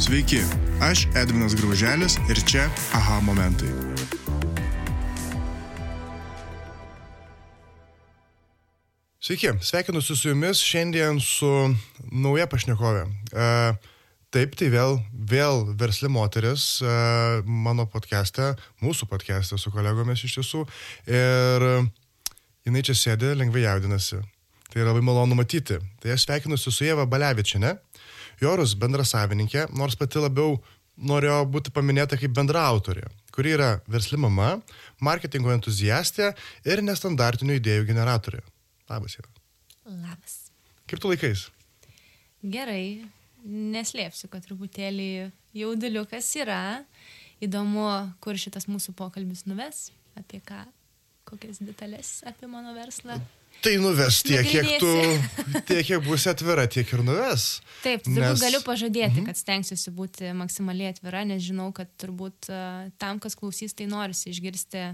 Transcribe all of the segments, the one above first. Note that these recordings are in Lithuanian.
Sveiki, aš Edvinas Grauželis ir čia aha momentai. Sveiki, sveikinuosi su jumis šiandien su nauja pašnekovė. Uh, Taip, tai vėl, vėl versli moteris uh, mano podcast'e, mūsų podcast'e su kolegomis iš tiesų. Ir jinai čia sėdi, lengvai jaudinasi. Tai yra labai malonu matyti. Tai aš sveikinuosi su Jėva Balevičinė, Jorus bendra savininkė, nors pati labiau norėjo būti paminėta kaip bendra autorė, kuri yra versli mama, marketingo entuziastė ir nestandartinių idėjų generatorė. Labas, Jėva. Labas. Kaip tu laikais? Gerai, neslėpsiu, kad truputėlį jauduliukas yra. Įdomu, kur šitas mūsų pokalbis nuves, apie ką, kokias detalės apie mano verslą. Tai nuves tiek, kiek tu, tiek, kiek bus atvira, tiek ir nuves. Taip, nes... galiu pažadėti, mhm. kad stengsiuosi būti maksimaliai atvira, nes žinau, kad turbūt uh, tam, kas klausys, tai norisi išgirsti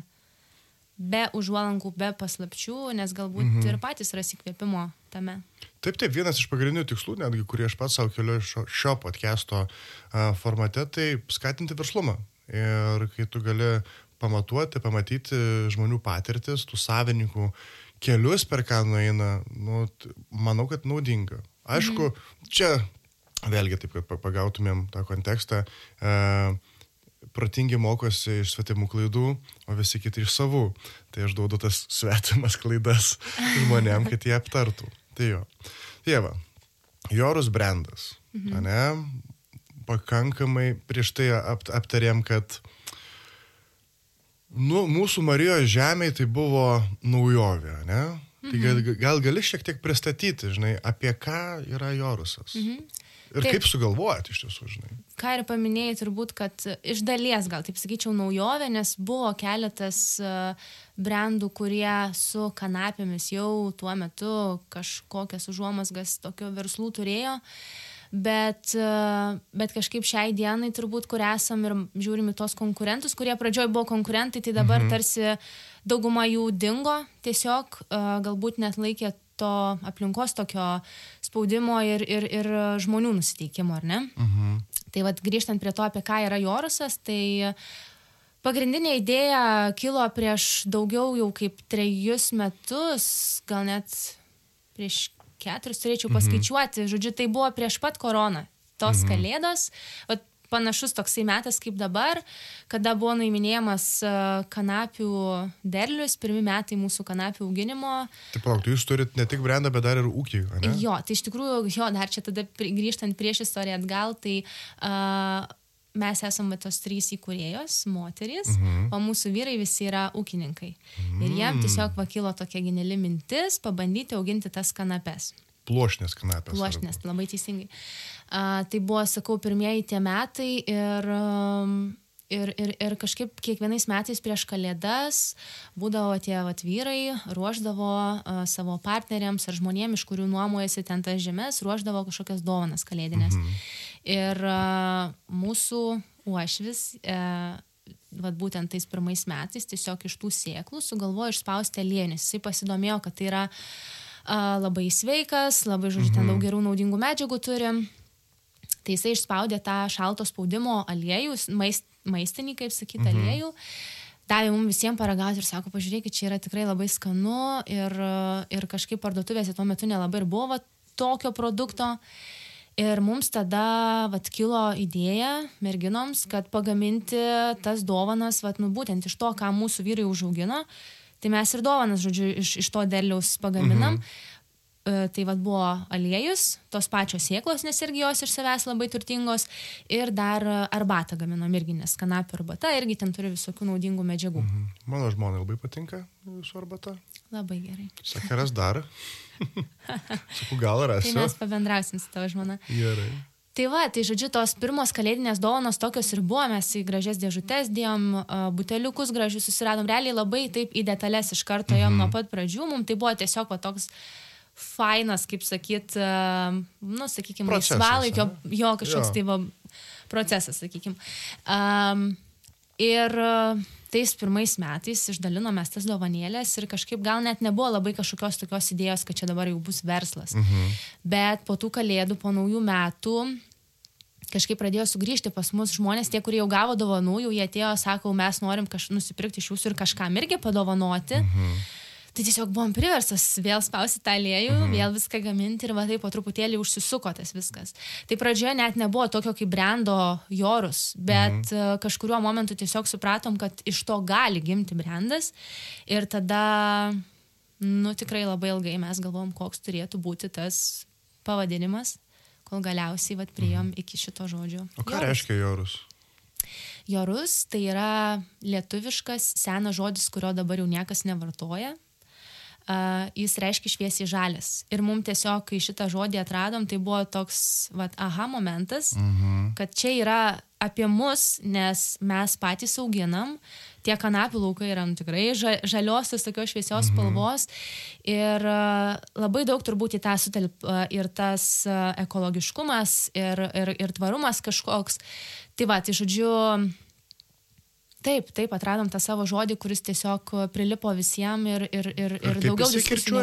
be užuolankų, be paslapčių, nes galbūt mhm. ir patys ras įkvėpimo tame. Taip, taip, vienas iš pagrindinių tikslų, netgi kurį aš pats savo keliu šio, šio podcast'o uh, formate, tai skatinti verslumą. Ir kai tu gali pamatuoti, pamatyti žmonių patirtis, tų savininkų, kelius, per ką nueina, nu, manau, kad naudinga. Aišku, mhm. čia vėlgi taip, kad pagautumėm tą kontekstą, e, protingi mokosi iš svetimų klaidų, o visi kiti iš savų. Tai aš duodu tas svetimas klaidas žmonėm, kad jie aptartų. Tai jo. Dieva, Jorus brandas, mhm. ne? Pakankamai prieš tai ap, aptarėm, kad Nu, mūsų Marijos žemė tai buvo naujovė, ne? Tai gal, mhm. gal gali šiek tiek pristatyti, žinai, apie ką yra Jorusas. Mhm. Ir taip, kaip sugalvojat iš tiesų, žinai. Ką ir paminėjai, turbūt, kad iš dalies, gal taip sakyčiau, naujovė, nes buvo keletas brandų, kurie su kanapėmis jau tuo metu kažkokias užuomasgas tokio verslų turėjo. Uh, bet, e, bet kažkaip šiai dienai turbūt, kur esam ir žiūrime tos konkurentus, kurie pradžioj buvo konkurentai, tai dabar mhm. tarsi dauguma jų dingo, tiesiog e, galbūt net laikė to aplinkos tokio spaudimo ir, ir, ir žmonių nusiteikimo, ar ne? Mhm. Tai vad grįžtant prie to, apie ką yra Jorusas, tai pagrindinė idėja kilo prieš daugiau jau kaip trejus metus, gal net prieš keturis turėčiau mhm. paskaičiuoti. Mhm. Žodžiu, tai buvo prieš pat koroną. Tos mhm. kalėdos. Vat, panašus toksai metas kaip dabar, kada buvo nuiminėjamas e, kanapių derlius, pirmi metai mūsų kanapių auginimo. Taip, palauk, tai jūs turit ne tik brandą, bet dar ir ūkį, ne? Jo, tai iš tikrųjų, jo, dar čia tada grįžtant prieš istoriją atgal, tai uh, mes esame tos trys įkūrėjos, moterys, mhm. o mūsų vyrai visi yra ūkininkai. -huh. Ir jiem tiesiog vakilo tokia geniali mintis pabandyti auginti tas kanapes. Pluošnės kanapės. Pluošnės, labai teisingai. Uh, tai buvo, sakau, pirmieji tie metai ir... Um, Ir, ir, ir kažkaip kiekvienais metais prieš kalėdas būdavo tie vat, vyrai, ruoždavo uh, savo partneriams ar žmonėms, iš kurių nuomojasi ten tas žemės, ruoždavo kažkokias dovanas kalėdinės. Mhm. Ir uh, mūsų uošvis, uh, vat, būtent tais pirmais metais, tiesiog iš tų sėklų sugalvojo išspausti aliejų, nes jisai pasidomėjo, kad tai yra uh, labai sveikas, labai, žodžiu, ten mhm. daug gerų naudingų medžiagų turi. Tai jisai išspaudė tą šalto spaudimo aliejų, maist, maistinį, kaip sakyti, mhm. aliejų. Davė mums visiems paragauti ir sako, pažiūrėkit, čia yra tikrai labai skanu ir, ir kažkaip parduotuvėse tuo metu nelabai ir buvo tokio produkto. Ir mums tada vat, kilo idėja merginoms, kad pagaminti tas dovanas, vat, nu, būtent iš to, ką mūsų vyrai užaugino, tai mes ir dovanas, žodžiu, iš, iš to derliaus pagaminam. Mhm. E, tai vad buvo aliejus, tos pačios sėklos, nes irgi jos iš savęs labai turtingos. Ir dar arbatą gaminom irgi, nes kanapė arbata irgi ten turi visokių naudingų medžiagų. Mhm. Mano žmonai labai patinka jūsų arbata. Labai gerai. Sakaras dar. Sakau, gal rasiu. Tai mes pabendrausim su tavo žmona. Gerai. Tai va, tai žodžiu, tos pirmos kalėdinės dovanos tokios ir buvo, mes į gražias dėžutės dėjom, buteliukus gražius susiradom, realiai labai taip į detalės iš karto jom mhm. nuo pat pradžių, mums tai buvo tiesiog va toks fainas, kaip sakyt, nu, sakykime, laisvalaikio, jo kažkoks jo. tai va, procesas, sakykime. Um, ir tais pirmais metais išdalinomės tas dovanėlės ir kažkaip gal net nebuvo labai kažkokios tokios idėjos, kad čia dabar jau bus verslas. Mhm. Bet po tų kalėdų, po naujų metų kažkaip pradėjo sugrįžti pas mus žmonės, tie, kurie jau gavo dovanų, jau jie atėjo, sako, mes norim kaž, nusipirkti iš jūsų ir kažkam irgi padovanoti. Mhm. Tai tiesiog buvom priversas vėl spausti tą aliejų, mhm. vėl viską gaminti ir va taip po truputėlį užsisuko tas viskas. Tai pradžioje net nebuvo tokio kaip brendo jorus, bet mhm. kažkuriuo momentu tiesiog supratom, kad iš to gali gimti brandas ir tada, nu tikrai labai ilgai mes galvom, koks turėtų būti tas pavadinimas, kol galiausiai vat priėjom mhm. iki šito žodžio. O ką jorus. reiškia jorus? Jorus tai yra lietuviškas senas žodis, kurio dabar jau niekas nevartoja uh, jis reiškia šviesiai žalias. Ir mums tiesiog, kai šitą žodį atradom, tai buvo toks, vat, aha momentas, mhm. kad čia yra apie mus, nes mes patys auginam, tie kanapių laukai yra nu, tikrai žaliosios, tokios šviesios mhm. spalvos. Ir uh, labai daug turbūt į tą sutelp uh, ir tas uh, ekologiškumas, ir, ir, ir tvarumas kažkoks. Tai va, tai žodžiu, Taip, taip, atradom tą savo žodį, kuris tiesiog prilipo visiems ir, ir, ir, ir daugiau diskusijų.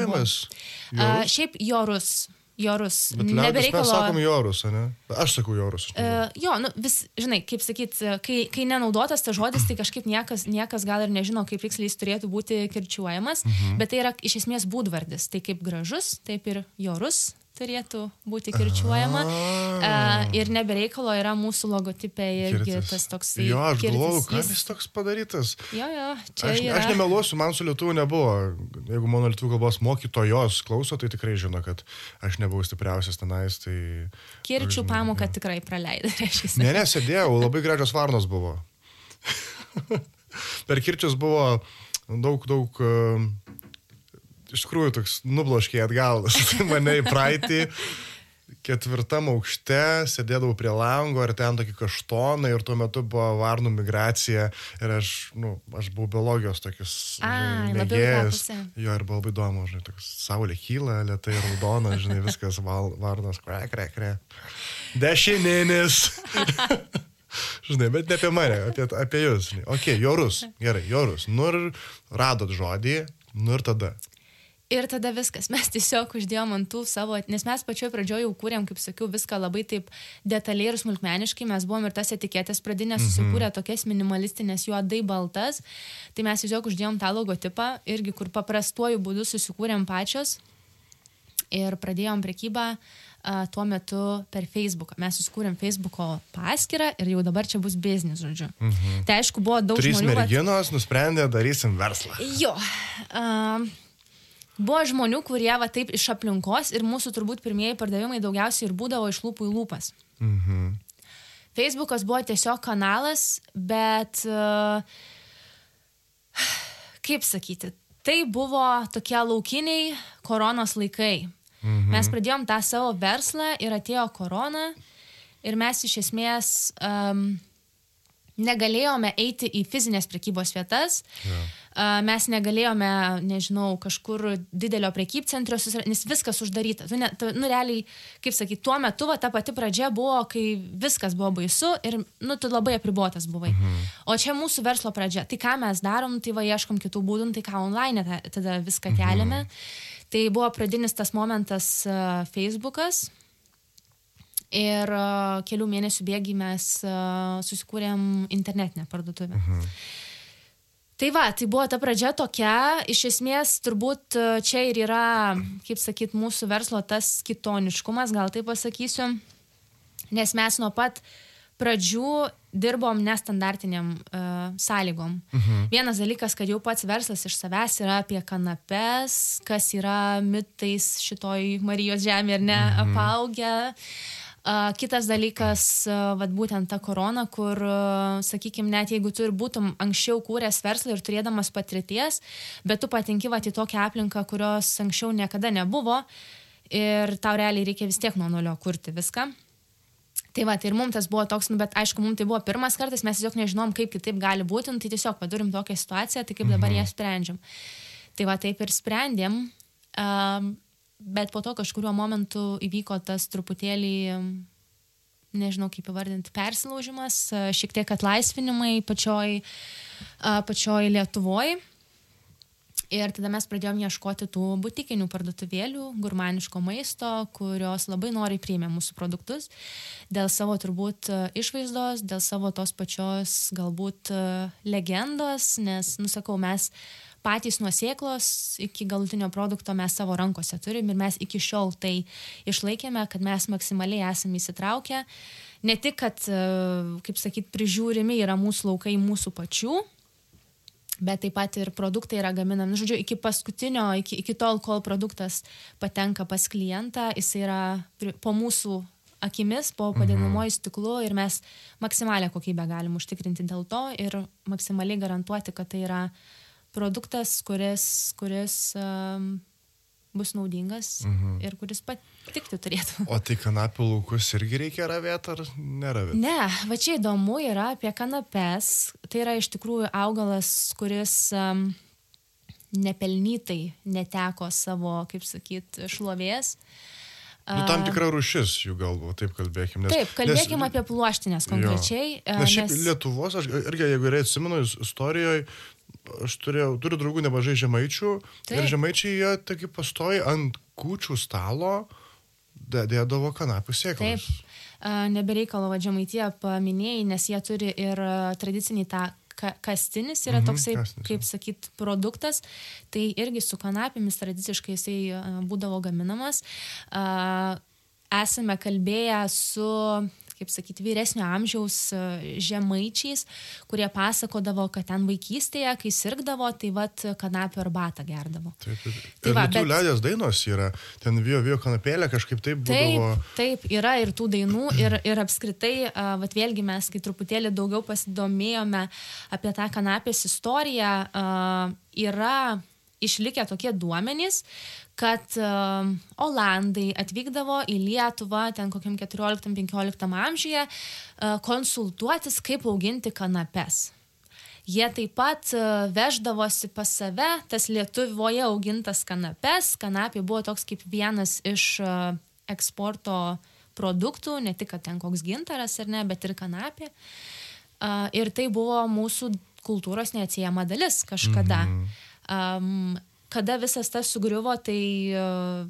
Uh, šiaip jorus. Jorus. Nebereikalo. Mes sakom jorus, ne? Aš sakau jorus. Uh, jo, nu, vis, žinai, kaip sakyt, kai, kai nenaudotas tas žodis, tai kažkaip niekas, niekas gal ir nežino, kaip tiksliai jis turėtų būti kirčiuojamas, uh mhm. -huh. bet tai yra iš esmės būdvardis. Tai kaip gražus, taip ir jorus, turėtų būti kirčiuojama. Uh, ir nebereikalo yra mūsų logotipė irgi Kirtis. tas toks. Jo, aš galvoju, kas jis toks padarytas. Jo, jo, čia. Aš, yra... aš nemeluosiu, man su lietuviu nebuvo. Jeigu mano lietuvių kalbos mokytojos klauso, tai tikrai žino, kad aš nebuvau stipriausias tenais. Tai... Kirčių pamoką tikrai praleidai, reiškia. Ne, ne, sėdėjau, labai gražios varnos buvo. per kirčius buvo daug, daug iš tikrųjų toks nubloškiai atgal mane į praeitį. Ketvirtam aukšte sėdėdavau prie lango ir ten tokį kaštoną ir tuo metu buvo varnų migracija ir aš, nu, aš buvau biologijos tokius mėgėjas. Jo ir buvo labai įdomu, žinai, toks saulė kyla, lietai raudona, žinai, viskas val, varnas, kre, kre, kre. Dešininis. žinai, bet ne apie mane, apie, apie jūs. Žinai. Ok, jorus, gerai, jorus. Nu ir radot žodį, nu ir tada. Ir tada viskas, mes tiesiog uždėjom ant tų savo, nes mes pačioj pradžioje jau kūrėm, kaip sakiau, viską labai taip detaliai ir smulkmeniškai, mes buvom ir tas etiketės pradinės mhm. susikūrę tokias minimalistinės, juodai baltas, tai mes tiesiog uždėjom tą logotipą, irgi kur paprastuoju būdu susikūrėm pačios ir pradėjom prekybą uh, tuo metu per Facebooką. Mes susikūrėm Facebooko paskyrą ir jau dabar čia bus biznis, žodžiu. Mhm. Tai aišku, buvo daug Trys žmonių. Merginos bet... nusprendė, darysim verslą. Jo. Uh, Buvo žmonių, kurie va taip iš aplinkos ir mūsų turbūt pirmieji pardavimai daugiausiai ir būdavo iš lūpų į lūpas. Mhm. Facebookas buvo tiesiog kanalas, bet uh, kaip sakyti, tai buvo tokie laukiniai koronos laikai. Mhm. Mes pradėjom tą savo verslą ir atėjo korona ir mes iš esmės um, negalėjome eiti į fizinės prekybos vietas. Yeah mes negalėjome, nežinau, kažkur didelio prekybcentrio, nes viskas uždaryta. Tu, ne, tu, nu, realiai, kaip sakyti, tuo metu va, ta pati pradžia buvo, kai viskas buvo baisu ir, nu, tu labai apribotas buvai. Mhm. O čia mūsų verslo pradžia. Tai ką mes darom, tai va, ieškom kitų būdų, tai ką online tada viską keliame. Mhm. Tai buvo pradinis tas momentas uh, Facebookas. Ir uh, kelių mėnesių bėgi mes uh, susikūrėm internetinę parduotuvę. Mhm. Tai va, tai buvo ta pradžia tokia, iš esmės turbūt e, čia ir yra, kaip sakyt, mūsų verslo tas kitoniškumas, gal taip pasakysiu, nes mes nuo pat pradžių dirbom nestandartiniam uh, sąlygom. Mhm. Vienas dalykas, kad jau pats verslas iš savęs yra apie kanapes, kas yra mitais šitoj Marijos žemė ir ne mhm. Kitas dalykas, vat, būtent ta korona, kur, sakykime, net jeigu tu ir būtum anksčiau kūręs verslą ir turėdamas patirties, bet tu patinki vat, į tokią aplinką, kurios anksčiau niekada nebuvo ir tau realiai reikia vis tiek nuo nulio kurti viską. Tai va, tai ir mums tas buvo toks, nu, bet aišku, mums tai buvo pirmas kartas, mes tiesiog nežinom, kaip kitaip gali būti, nu, tai tiesiog padarim tokią situaciją, tai kaip dabar mhm. ją sprendžiam. Tai va, taip ir sprendėm. Um, bet po to kažkuriuo momentu įvyko tas truputėlį, nežinau kaip įvardinti, persilaužimas, šiek tiek atlaisvinimai pačioj, pačioj Lietuvoje. Ir tada mes pradėjome ieškoti tų butikinių parduotuvėlių, gurmaniško maisto, kurios labai noriai priėmė mūsų produktus dėl savo turbūt išvaizdos, dėl savo tos pačios galbūt legendos, nes, nusakau, mes patys nuo sėklos iki galutinio produkto mes savo rankose turim ir mes iki šiol tai išlaikėme, kad mes maksimaliai esame įsitraukę. Ne tik, kad, e, kaip sakyt, prižiūrimi yra mūsų laukai mūsų pačių, bet taip pat ir produktai yra gaminami, nu, žodžiu, iki paskutinio, iki, iki tol, kol produktas patenka pas klientą, jis yra po mūsų akimis, po mhm. padinamoju stiklu ir mes maksimalią kokybę galim užtikrinti dėl to ir maksimaliai garantuoti, kad tai yra produktas, kuris, kuris um, bus naudingas mhm. ir kuris patikti turėtų. O tai kanapių laukus irgi reikia ravėti ar neravėti? Ne, va čia įdomu yra apie kanapes. Tai yra iš tikrųjų augalas, kuris um, nepelnytai neteko savo, kaip sakyt, šlovės. Nu, tam tikra rušis jų galvo, taip kalbėkime. Nes, taip, kalbėkime nes, apie pluoštinės konkrečiai. Jo. Nes šiaip nes... Lietuvos, aš irgi, jeigu gerai atsimenu, istorijoje aš turėjau, turiu draugų nemažai žemaičių Taip. ir žemaičiai jie taigi pastoji ant kūčių stalo dėdavo kanapių sėklas. Taip, nebereikalo vadžiamaitie paminėjai, nes jie turi ir tradicinį tą kastinis yra mhm, toksai, kastinis. kaip sakyt, produktas, tai irgi su kanapėmis tradiciškai jisai būdavo gaminamas. Esame kalbėję su kaip sakyti, vyresnio amžiaus e, žemaičiais, kurie pasakodavo, kad ten vaikystėje, kai sirgdavo, tai vad kanapio arbatą gerdavo. Taip, taip. Tai va, bet... liaudės dainos yra, ten vijo, vijo kanapėlę kažkaip taip būdavo. Taip, taip, yra ir tų dainų ir, ir apskritai, vad vėlgi mes, kai truputėlį daugiau pasidomėjome apie tą kanapės istoriją, yra išlikę tokie duomenys, kad uh, Olandai atvykdavo į Lietuvą ten kokiam 14-15 amžiuje uh, konsultuotis, kaip auginti kanapes. Jie taip pat uh, veždavosi pas save tas Lietuvoje augintas kanapes. Kanapė buvo toks kaip vienas iš uh, eksporto produktų, ne tik, ten koks gintaras ar ne, bet ir kanapė. Ir tai buvo mūsų kultūros neatsiejama dalis kažkada. Mm -hmm. Um, kada visas tas sugriuvo, tai uh,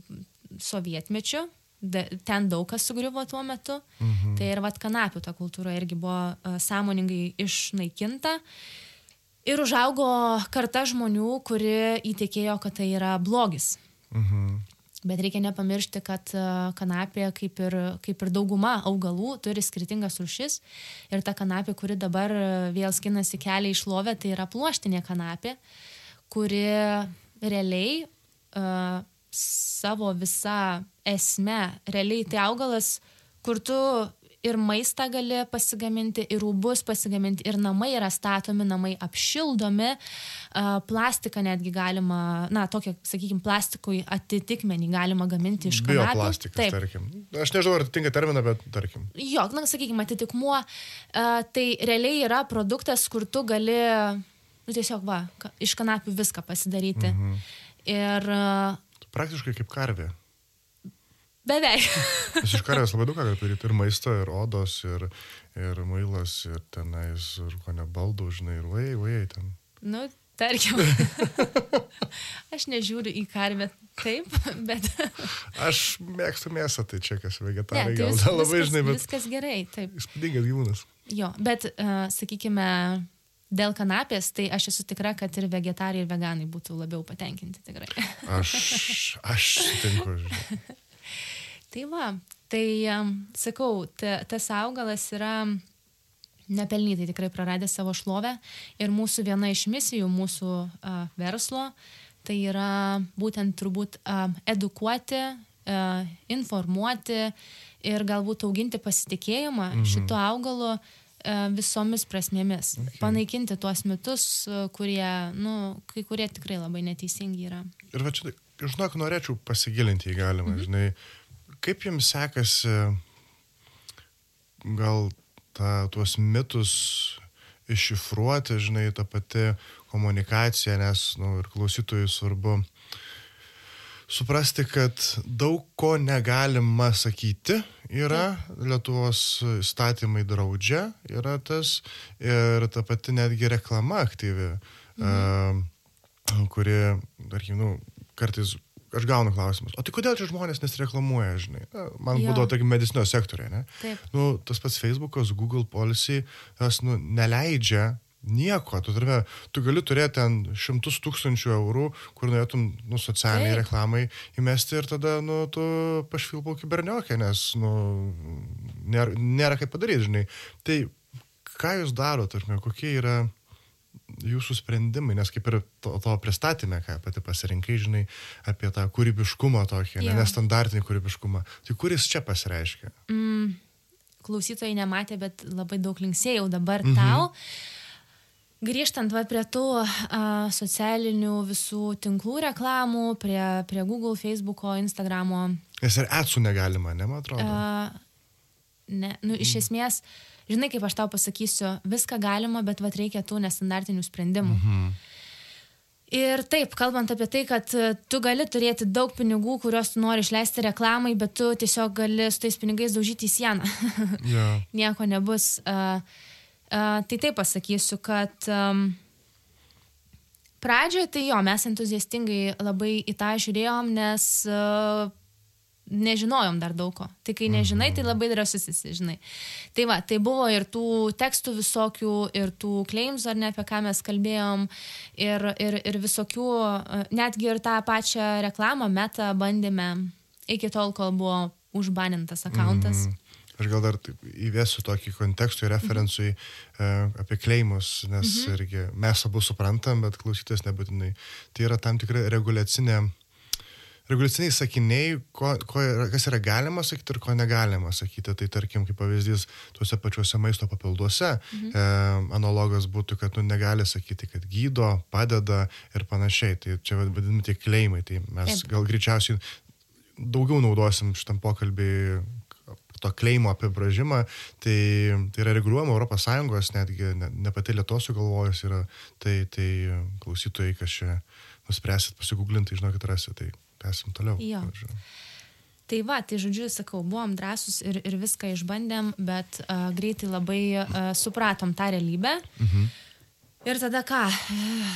sovietmečiu, de, ten daug kas sugriuvo tuo metu. Mhm. Tai ir vat kanapių ta kultūra irgi buvo uh, sąmoningai išnaikinta. Ir užaugo karta žmonių, kuri įtikėjo, kad tai yra blogis. Mhm. Bet reikia nepamiršti, kad kanapė, kaip ir, kaip ir dauguma augalų, turi skirtingas rušis. Ir ta kanapė, kuri dabar vėl skinasi kelią išlovę, tai yra pluoštinė kanapė, kuri realiai uh, savo visą esmę, realiai tai augalas, kur tu ir maistą gali pasigaminti, ir rūbus pasigaminti, ir namai yra statomi, namai apšildomi, uh, plastiką netgi galima, na, tokia, sakykime, plastikui atitikmenį galima gaminti iš kanapių. Bioplastikas, Taip. tarkim. Aš nežinau, ar atitinka terminą, bet tarkim. Jo, na, sakykime, atitikmuo, uh, tai realiai yra produktas, kur tu gali nu, tiesiog va, iš kanapių viską pasidaryti. Mhm. Ir... Praktiškai kaip karvė. Beveik. Aš iš karvės labai daug ką galiu daryti. Ir maisto, ir odos, ir, ir mailas, ir tenais, ir ko ne baldų, žinai, ir vajai, vajai ten. Nu, tarkim. aš nežiūriu į karvę taip, bet... aš mėgstu mėsą, tai čia kas vegetarai ne, tai vis, gal labai, viskas, žinai, bet... Viskas gerai, taip. Įspūdingas gyvūnas. Jo, bet, uh, sakykime, dėl kanapės, tai aš esu tikra, kad ir vegetarai, ir veganai būtų labiau patenkinti tikrai. Aš, aš sutinku. tai va, tai sakau, ta, tas augalas yra nepelnytai tikrai praradęs savo šlovę ir mūsų viena iš misijų mūsų uh, verslo tai yra būtent turbūt uh, edukuoti, uh, informuoti ir galbūt auginti pasitikėjimą mhm. šito augalu uh, visomis prasmėmis. Okay. Panaikinti tuos mitus, e, kurie, nu, kai kurie tikrai labai neteisingi yra. Ir va čia, žinok, norėčiau pasigilinti į galimą, mm -hmm. žinai, kaip jums sekasi gal ta, tuos mitus iššifruoti, žinai, ta pati komunikacija, nes, nu, ir klausytojui svarbu suprasti, kad daug ko negalima sakyti yra, Lietuvos įstatymai draudžia, yra tas, ir ta pati netgi reklama aktyvi. Mhm. kuri, tarkim, nu, kartais aš gaunu klausimus, o tai kodėl čia žmonės nesireklamuoja, žinai? Na, man Jo. būdavo, tarkim, medicinio sektorė, ne? Taip. Nu, tas pats Facebookas, Google policy, tas, nu, neleidžia nieko. Tu, turime, tu gali turėti ten šimtus tūkstančių eurų, kur norėtum, nu, socialiniai Taip. reklamai įmesti ir tada, nu, tu pašvilpau kiberniokę, nes, nu, nėra, nėra kaip padaryti, žinai. Tai ką jūs darote, tarkim, kokie yra jūsų sprendimai, nes kaip ir to, to pristatymė, ką pati pasirinkai, žinai, apie tą kūrybiškumą tokį, yeah. nestandartinį kūrybiškumą. Tai kuris čia pasireiškia? Mm, klausytojai nematė, bet labai daug linksėjau dabar Mhm. mhm. tau. Grįžtant va, prie tų a, socialinių visų tinklų reklamų, prie, prie Google, Facebooko, Instagramo. Nes ir atsų negalima, ne, man atrodo. A, ne, nu, iš esmės, žinai, kaip aš tau pasakysiu, viską galima, bet va, reikia tų nestandartinių sprendimų. Mhm. Ir taip, kalbant apie tai, kad tu gali turėti daug pinigų, kuriuos tu nori išleisti reklamai, bet tu tiesiog gali su tais pinigais daužyti į sieną. Jo. Nieko nebus. Uh, tai taip pasakysiu, kad um, pradžioje tai jo, mes entuziastingai labai į tą žiūrėjom, nes uh, nežinojom dar daug ko. Tai kai nežinai, tai labai drąsus esi, žinai. Tai va, tai buvo ir tų tekstų visokių, ir tų claims, ar ne, apie ką mes kalbėjom, ir, ir, ir visokių, netgi ir tą pačią reklamą metą bandėme iki tol, kol buvo užbanintas akantas. Mm. Aš gal dar taip įvesiu tokį kontekstui, referencui e, apie kleimus, nes Mhm. irgi mes abu suprantam, bet klausytis nebūtinai. Tai yra tam tikra reguliacinė, reguliaciniai sakiniai, ko, ko, kas yra galima sakyti ir ko negalima sakyti. Tai tarkim, kaip pavyzdys, tuose pačiuose maisto papilduose Mhm. e, analogas būtų, kad nu, negali sakyti, kad gydo, padeda ir panašiai. Tai čia vadinami tie kleimai. Tai mes gal greičiausiai daugiau naudosim šitam pokalbį to kleimo apibražimą, tai, tai yra reguliuojama Europos Sąjungos, netgi ne, ne pati Lietuvos sugalvojus yra, tai, tai klausytojai, kas čia nuspręsit pasigūglinti, žinokit, rasit, tai tęsim toliau. Jo. Žodžiu. Tai va, tai žodžiu, sakau, buvom drąsus ir, ir viską išbandėm, bet uh, greitai labai uh, supratom tą realybę. Mhm. Ir tada ką?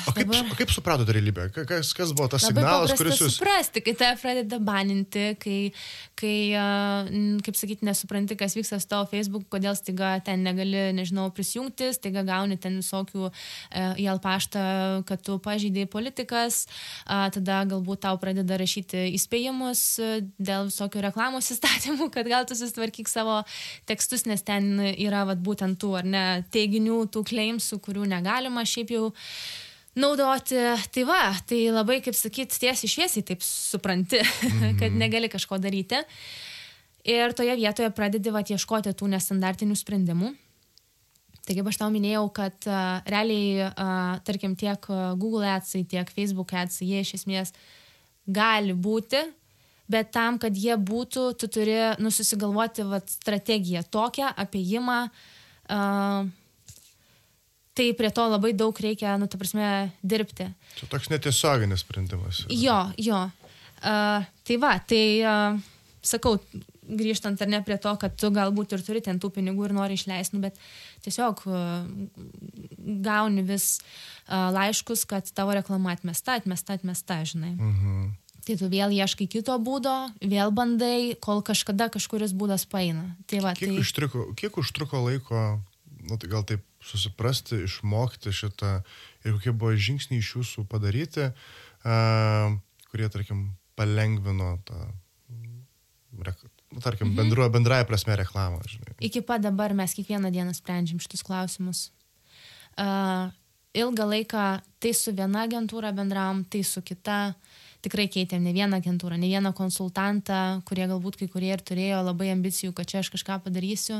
O kaip, o kaip supratote realybę? Ka- Kas, kas buvo tas Labai signalas, kuris jūs... suprasti, kai tave pradeda baninti, kai, kai kaip sakyti, nesupranti, kas vyksta su tavo Facebook, kodėl staiga ten negali, nežinau, prisijungti, staiga gauni ten visokių uh, į alpaštą, kad tu pažydėjai politikas, tada galbūt tau pradeda rašyti įspėjimus uh, dėl visokių reklamos įstatymų, kad gal tu susitvarkyk savo tekstus, nes ten yra vat, būtent tų ar ne teiginių, tų claimsų, kurių negalima šiaip jau naudoti. Tai va, tai labai, kaip sakyt, tiesiai šviesiai taip supranti, mhm. kad negali kažko daryti. Ir toje vietoje pradedi va ieškoti tų nestandartinių sprendimų. Tai kaip aš tau minėjau, kad uh, realiai, uh, tarkim, tiek Google adsai, tiek Facebook adsai, jie iš esmės gali būti, bet tam, kad jie būtų, tu turi nususigalvoti vat, strategiją tokią, apėjimą. Uh, tai prie to labai daug reikia, nu, ta prasme, dirbti. Čia toks netiesioginis sprendimas. yra. Jo, jo. Uh, tai va, tai uh, sakau, grįžtant ar ne prie to, kad tu galbūt ir turi ten tų pinigų ir nori išleisti, nu, bet tiesiog uh, gauni vis uh, laiškus, kad tavo reklama atmesta, atmesta, atmesta, žinai. Mhm. Tai tu vėl ieškai kito būdo, vėl bandai, kol kažkada kažkuris būdas paina. Tai va, Kiek, tai... užtruko, kiek užtruko laiko, nu, tai gal taip susiprasti, išmokti šitą ir kokie buvo žingsniai iš jūsų padaryti, uh, kurie, tarkim, palengvino tą, rek, nu, tarkim, mhm. bendru, bendrąją prasme reklamą. Žinai. Iki pat dabar mes kiekvieną dieną sprendžiam šitus klausimus. Uh, ilgą laiką tai su viena agentūra bendram, tai su kita. Tikrai keitėm ne vieną agentūrą, ne vieną konsultantą, kurie galbūt kai kurie ir turėjo labai ambicijų, kad čia aš kažką padarysiu,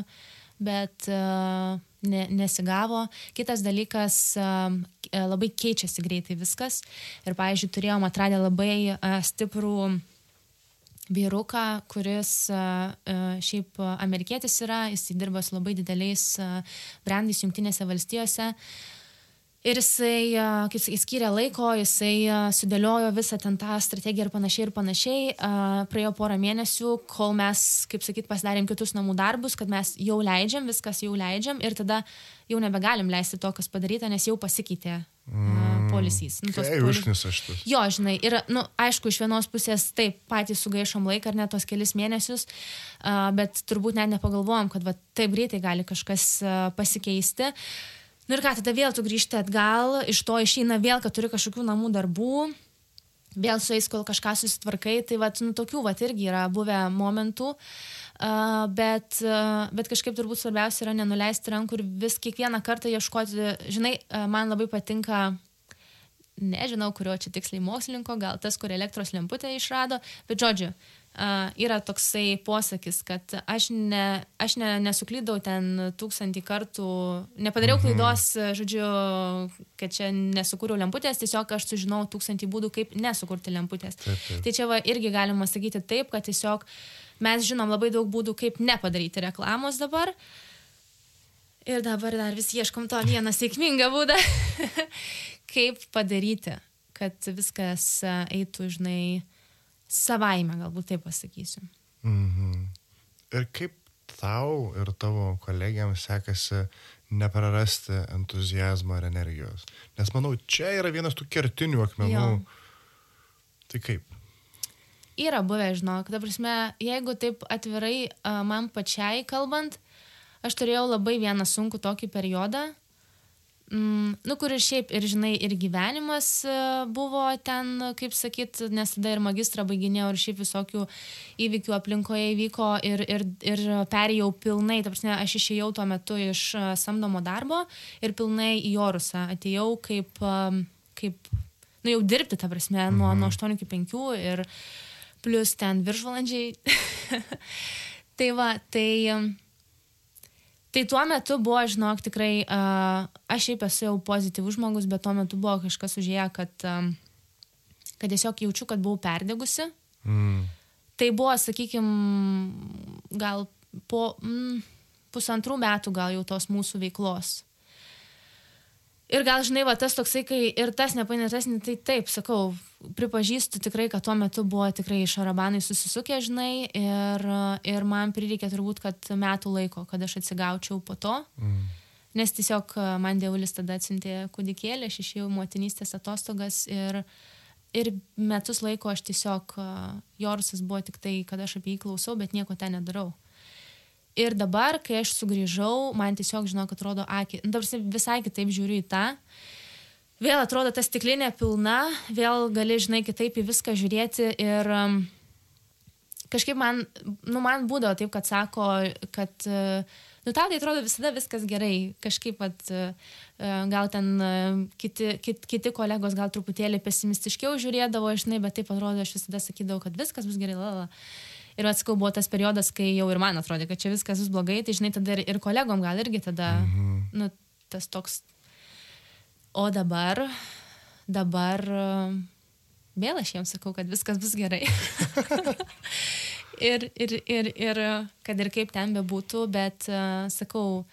bet uh, ne, nesigavo. Kitas dalykas, uh, labai keičiasi greitai viskas. Ir, pavyzdžiui, turėjom atradę labai uh, stiprų vyruką, kuris uh, šiaip amerikietis yra, jis dirba su labai dideliais brandais Junktinėse valstijose. Ir jisai, uh, kaip sakė, skyrė laiko, jisai uh, sudėliojo visą ten tą strategiją ir panašiai ir panašiai. Uh, praėjo porą mėnesių, kol mes, kaip sakyt, pasidarėm kitus namų darbus, kad mes jau leidžiam, viskas jau leidžiam ir tada jau nebegalim leisti to, kas padaryta, nes jau pasikeitė uh, polisys. Nu, tos Kai polis- užknisa šitas. Jo, žinai, ir, na, nu, aišku, iš vienos pusės taip, patys sugaišom laiką ar net tos kelis mėnesius, uh, bet turbūt net nepagalvojom, kad va, taip greitai gali kažkas uh, pasikeisti. Nu ir ką, tada vėl tu grįžti atgal, iš to išeina vėl, kad turi kažkokių namų darbų, vėl su jais, kol kažką susitvarkai, tai va, nu, tokių va, irgi yra buvę momentų. Uh, bet, uh, bet kažkaip turbūt svarbiausia yra nenuleisti rankų ir vis kiekvieną kartą ieškoti, žinai, uh, man labai patinka nežinau, kurio čia tiksliai mokslininko, gal tas, kur elektros lemputę išrado, bet žodžiu, uh, yra toksai posakis, kad aš, ne, aš ne, nesuklydau ten tūkstantį kartų, nepadariau klaidos, žodžiu, kad čia nesukūriau lemputės, tiesiog aš sužinau tūkstantį būdų, kaip nesukurti lemputės. Taip, taip. Tai čia va irgi galima sakyti taip, kad tiesiog mes žinom labai daug būdų, kaip nepadaryti reklamos dabar. Ir dabar dar vis ieškom to vieną sėkmingą būdą, kaip padaryti, kad viskas eitų, žinai, savaime, galbūt taip pasakysiu. Mhm. Ir kaip tau ir tavo kolegiams sekasi neprarasti entuzijazmo ir energijos? Nes manau, čia yra vienas tų kertinių akmenų. Jo. Tai kaip? Yra buvę, žinok, ta prasme, jeigu taip atvirai man pačiai kalbant, aš turėjau labai vieną sunkų tokį periodą, mm, nu, kur ir šiaip, ir žinai, ir gyvenimas e, buvo ten, kaip sakyt, nes tada ir magistrą baiginėjau, ir šiaip visokių įvykių aplinkoje įvyko, ir, ir, ir perėjau pilnai, ta prasme, aš išėjau tuo metu iš e, samdomo darbo ir pilnai į Orusą atėjau kaip, e, kaip nu, jau dirbti, ta prasme, nuo, nuo 8 iki 5 ir plus ten viršvalandžiai. tai va, tai... Tai tuo metu buvo, žinok, tikrai, uh, aš šiaip esu jau pozityvus žmogus, bet tuo metu buvo kažkas užėję, kad, um, kad tiesiog jaučiu, kad buvau perdegusi. Mm. Tai buvo, sakykime, gal po mm, pusantrų metų gal jau tos mūsų veiklos. Ir gal, žinai, va tas toksai, kai ir tas nepainėtas, tai taip, sakau, pripažįstu tikrai, kad tuo metu buvo tikrai šarabanai susisukę, žinai, ir, ir man prireikė turbūt, kad metų laiko, kad aš atsigaučiau po to. Mm. Nes tiesiog a, man dievulis tada atsintė kūdikėlį, aš išėjau motinystės atostogas ir, ir metus laiko aš tiesiog, a, Jorusas buvo tik tai, kad aš apie jį klausau, bet nieko ten nedarau. Ir dabar, kai aš sugrįžau, man tiesiog, žinok, atrodo, akį, nu, dabar visai kitaip žiūriu į tą. Vėl atrodo ta stiklinė pilna, vėl gali, žinai, kitaip į viską žiūrėti ir um, kažkaip man, nu, man būdavo taip, kad sako, kad, uh, nu, tau tai atrodo visada viskas gerai, kažkaip, at, uh, gal ten uh, kiti, kit, kiti kolegos gal truputėlį pesimistiškiau žiūrėdavo, žinai, bet taip atrodo, aš visada sakydavau, kad viskas bus gerai, lala. Ir atskau buvo tas periodas, kai jau ir man atrodė, kad čia viskas bus blogai, tai žinai, tada ir, ir kolegom gal irgi tada, Mhm. nu, tas toks. O dabar, dabar vėl aš jiems sakau, kad viskas bus gerai. ir, ir, ir, ir kad ir kaip ten bebūtų, bet uh, sakau,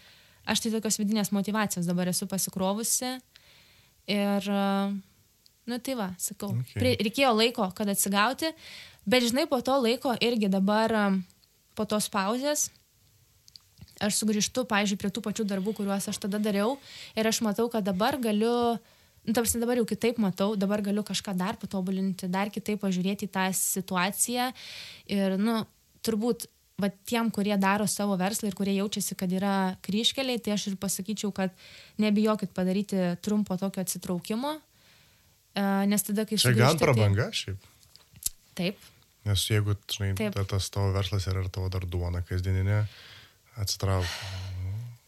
aš tai tokios vidinės motivacijos dabar esu pasikrovusi. Ir, uh, nu tai va, sakau, Okay. reikėjo laiko, kad atsigauti, bet žinai, po to laiko irgi dabar, um, po tos pauzės, aš sugrįžtu, pavyzdžiui, prie tų pačių darbų, kuriuos aš tada dariau ir aš matau, kad dabar galiu, nu, tarsi dabar jau kitaip matau, dabar galiu kažką dar patobulinti, dar kitaip pažiūrėti į tą situaciją. Ir, nu, turbūt, va tiem, kurie daro savo verslą ir kurie jaučiasi, kad yra kryškeliai, tai aš ir pasakyčiau, kad nebijokit padaryti trumpo tokio atsitraukimo, nes tada, kai Čia gan sugrįžti, prabanga šiaip. Tai, taip, Nes jeigu, žinai, Taip. ta- tas tavo verslas yra ir tavo dar duona kasdieninė, atsitrauk.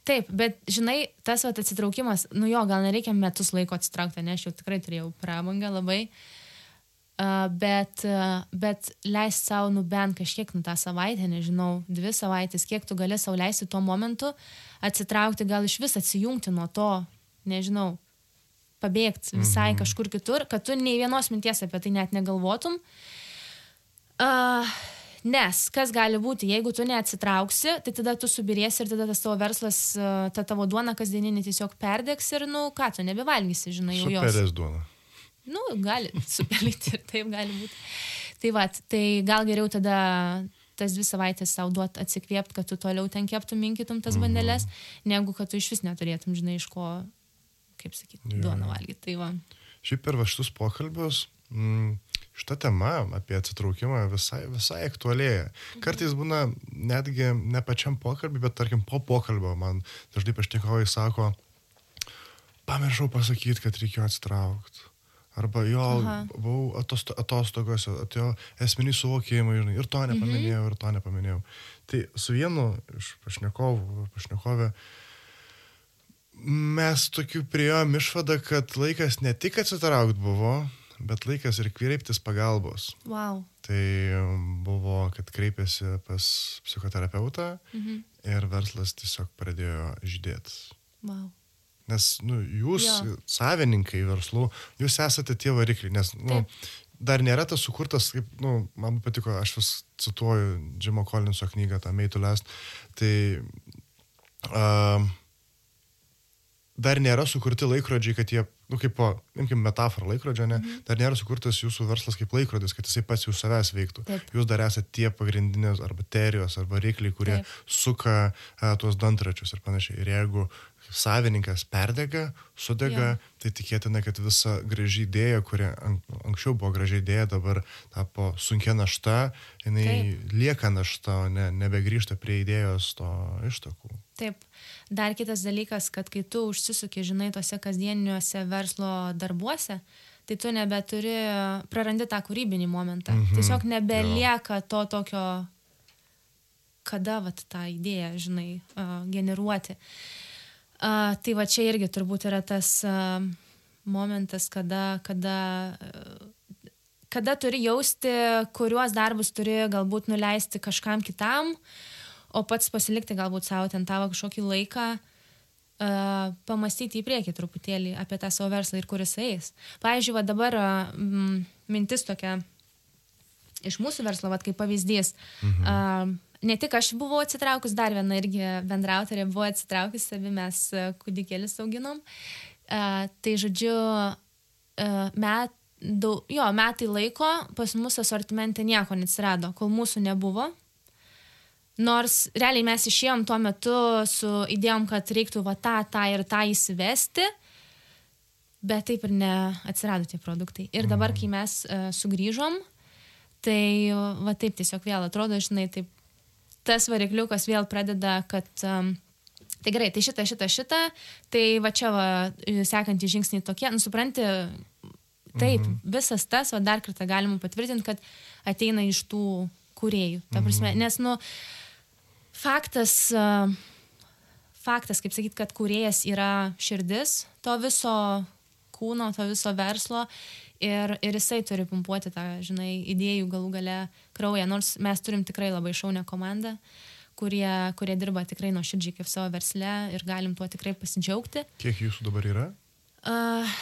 Taip, bet žinai, tas vat, atsitraukimas, nu jo, gal nereikia metus laiko atsitraukti, nes aš jau tikrai turėjau prabangą labai. Uh, bet, uh, bet leist savo, nu bent kažkiek, nu tą savaitę, nežinau, dvi savaitės, kiek tu gali savo leisti tuo momentu, atsitraukti, gal iš vis atsijungti nuo to, nežinau, pabėgti visai mhm. kažkur kitur, kad tu nei vienos minties apie tai net negalvotum. Uh, nes kas gali būti, jeigu tu neatsitrauksi, tai tada tu subirėsi ir tada tas tavo verslas, ta tavo duona kasdieninė tiesiog perdegs ir, nu, ką, tu nebevalgysi, žinai, jau jos. Superės duona. Nu, gali supelyti ir taip gali būti. Tai va, tai gal geriau tada tas dvi savaitės savo duot atsikvėpti, kad tu toliau ten keptum, minkytum tas bandelės, negu kad tu iš vis neturėtum, žinai, iš ko, kaip sakyti, duoną valgyti. Tai va. šiaip per va šitus pokalbius, mm, šita tema apie atsitraukimą visai, visai aktualėja. Kartais būna netgi ne pačiam pokalbį, bet tarkim po pokalbio man dažnai pašnekovai sako, pamiršau pasakyti, kad reikėjo atsitraukti. Arba jo, Aha. buvau atosto, atostogose, atėjo esminiai suvokimai, žinai, ir to mhm. nepaminėjau, mhm. ir to nepaminėjau. Tai su vienu iš pašnekovų, pašnekovė, mes tokiu prieėjom išvadą, kad laikas ne tik atsitraukti buvo, bet laikas ir kreiptis pagalbos. Wow. Tai buvo, kad kreipėsi pas psichoterapeutą mhm. ir verslas tiesiog pradėjo žydėti. Wow. Nes nu, jūs, jo. savininkai verslų, jūs esate tie varikliai, nes nu, Taip. dar nėra tas sukurtas, kaip, nu, man patiko, aš vis cituoju Džimo Collinso knygą, tą Meitų Lest, tai uh, dar nėra sukurti laikrodžiai, kad jie nu, kaip, po, imkim metaforą laikrodžio, ne, mhm. dar nėra sukurtas jūsų verslas kaip laikrodis, kad jisai pats jūs savęs veiktų. Taip. Jūs dar esate tie pagrindinės ar baterijos, ar varikliai, kurie Taip. suka a, tuos dantračius ir panašiai. Ir jeigu savininkas perdega, sudega, ja. tai tikėtina, kad visa graži idėja, kuri an, anksčiau buvo graži idėja, dabar tapo sunkia našta, jinai Taip. lieka našta, o ne, nebegrįžta prie idėjos to ištakų. Taip. Dar kitas dalykas, kad kai tu užsisuki, žinai, tose kasdieniniuose verslo darbuose, tai tu nebeturi, prarandi tą kūrybinį momentą. Mhm. Tiesiog nebelieka to tokio, kada vat, tą idėją, žinai, uh, generuoti. Uh, tai va čia irgi turbūt yra tas uh, momentas, kada, kada, uh, kada turi jausti, kuriuos darbus turi galbūt nuleisti kažkam kitam. O pats pasilikti galbūt savo ten tavo kažkokį laiką, uh, pamastyti į priekį truputėlį apie tą savo verslą ir kuris eis. Pavyzdžiui, va dabar uh, mintis tokia iš mūsų verslo, va kaip pavyzdys. Mhm. Uh, ne tik aš buvau atsitraukus, dar viena irgi bendrautorė buvo atsitraukus, savi mes kūdikėlis auginom. Uh, tai žodžiu, uh, met, daug, jo, metai laiko pas mus asortimente nieko neatsirado, kol mūsų nebuvo. Nors realiai mes išėjom tuo metu su idėjom, kad reiktų va tą, tą ir tą įsivesti, bet taip ir neatsirado tie produktai. Ir dabar, kai mes uh, sugrįžom, tai va taip tiesiog vėl atrodo, žinai, taip tas varikliukas vėl pradeda, kad um, tai gerai, tai šitą, šitą, šitą, tai va čia va sekantys žingsniai tokie, nu supranti, taip, mhm. visas tas, o dar kartą galima patvirtinti, kad ateina iš tų kuriejų. Ta prasme, mhm. nes, nu, faktas, faktas, kaip sakyt, kad kuriejas yra širdis to viso kūno, to viso verslo ir, ir jisai turi pumpuoti tą, žinai, idėjų galų gale kraują, nors mes turim tikrai labai šaunę komandą, kurie, kurie dirba tikrai nuo širdžiai kaip savo versle ir galim tuo tikrai pasidžiaugti. Kiek jūsų dabar yra? Uh,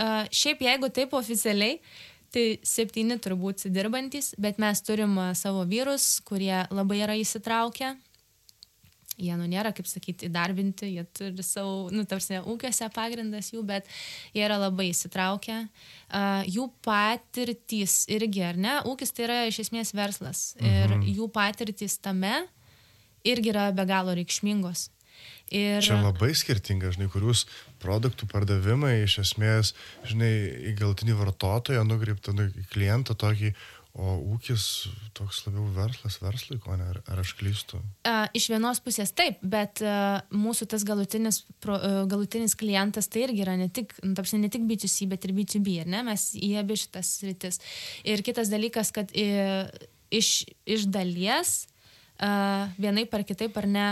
uh, šiaip jeigu taip oficialiai, Tai septyni turbūt dirbantis, bet mes turim savo vyrus, kurie labai yra įsitraukę. Jie, nu, nėra, kaip sakyti, įdarbinti, jie turi savo, nu, tarsi, ūkiuose pagrindas jų, bet jie yra labai įsitraukę. Uh, jų patirtys irgi, ar ne, ūkis tai yra iš esmės verslas. Ir mhm. jų patirtys tame irgi yra be galo reikšmingos. Ir... Čia labai skirtinga, žinai, kur jūs produktų pardavimai iš esmės, žinai, į galtinį vartotoją nukreiptą, nu, į klientą tokį, o ūkis toks labiau verslas verslui, ko ne, ar, ar aš klystu? Uh, iš vienos pusės taip, bet uh, mūsų tas galutinis, pro, uh, galutinis klientas tai irgi yra ne tik, nu, tapsi, ne tik B2C, bet ir B2B, ar ne? Mes į abi šitas rytis. Ir kitas dalykas, kad uh, iš, iš dalies uh, vienai par kitaip ar ne,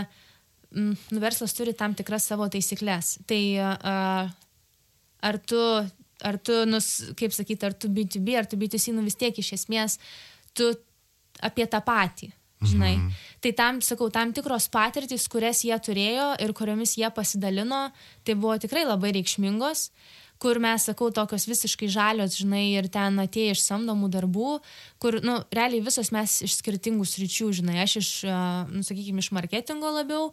nu, verslas turi tam tikras savo taisyklės. Tai uh, ar tu, ar tu nus, kaip sakyti, ar tu B2B, ar tu B2C, nu vis tiek iš esmės tu apie tą patį. Žinai. Mhm. Tai tam, sakau, tam tikros patirtys, kurias jie turėjo ir kuriomis jie pasidalino, tai buvo tikrai labai reikšmingos. Uh, kur mes, sakau, tokios visiškai žalios, žinai, ir ten atėjo iš samdomų darbų, kur, nu, realiai visos mes iš skirtingų sričių, žinai, aš iš, nu, sakykime, iš marketingo labiau,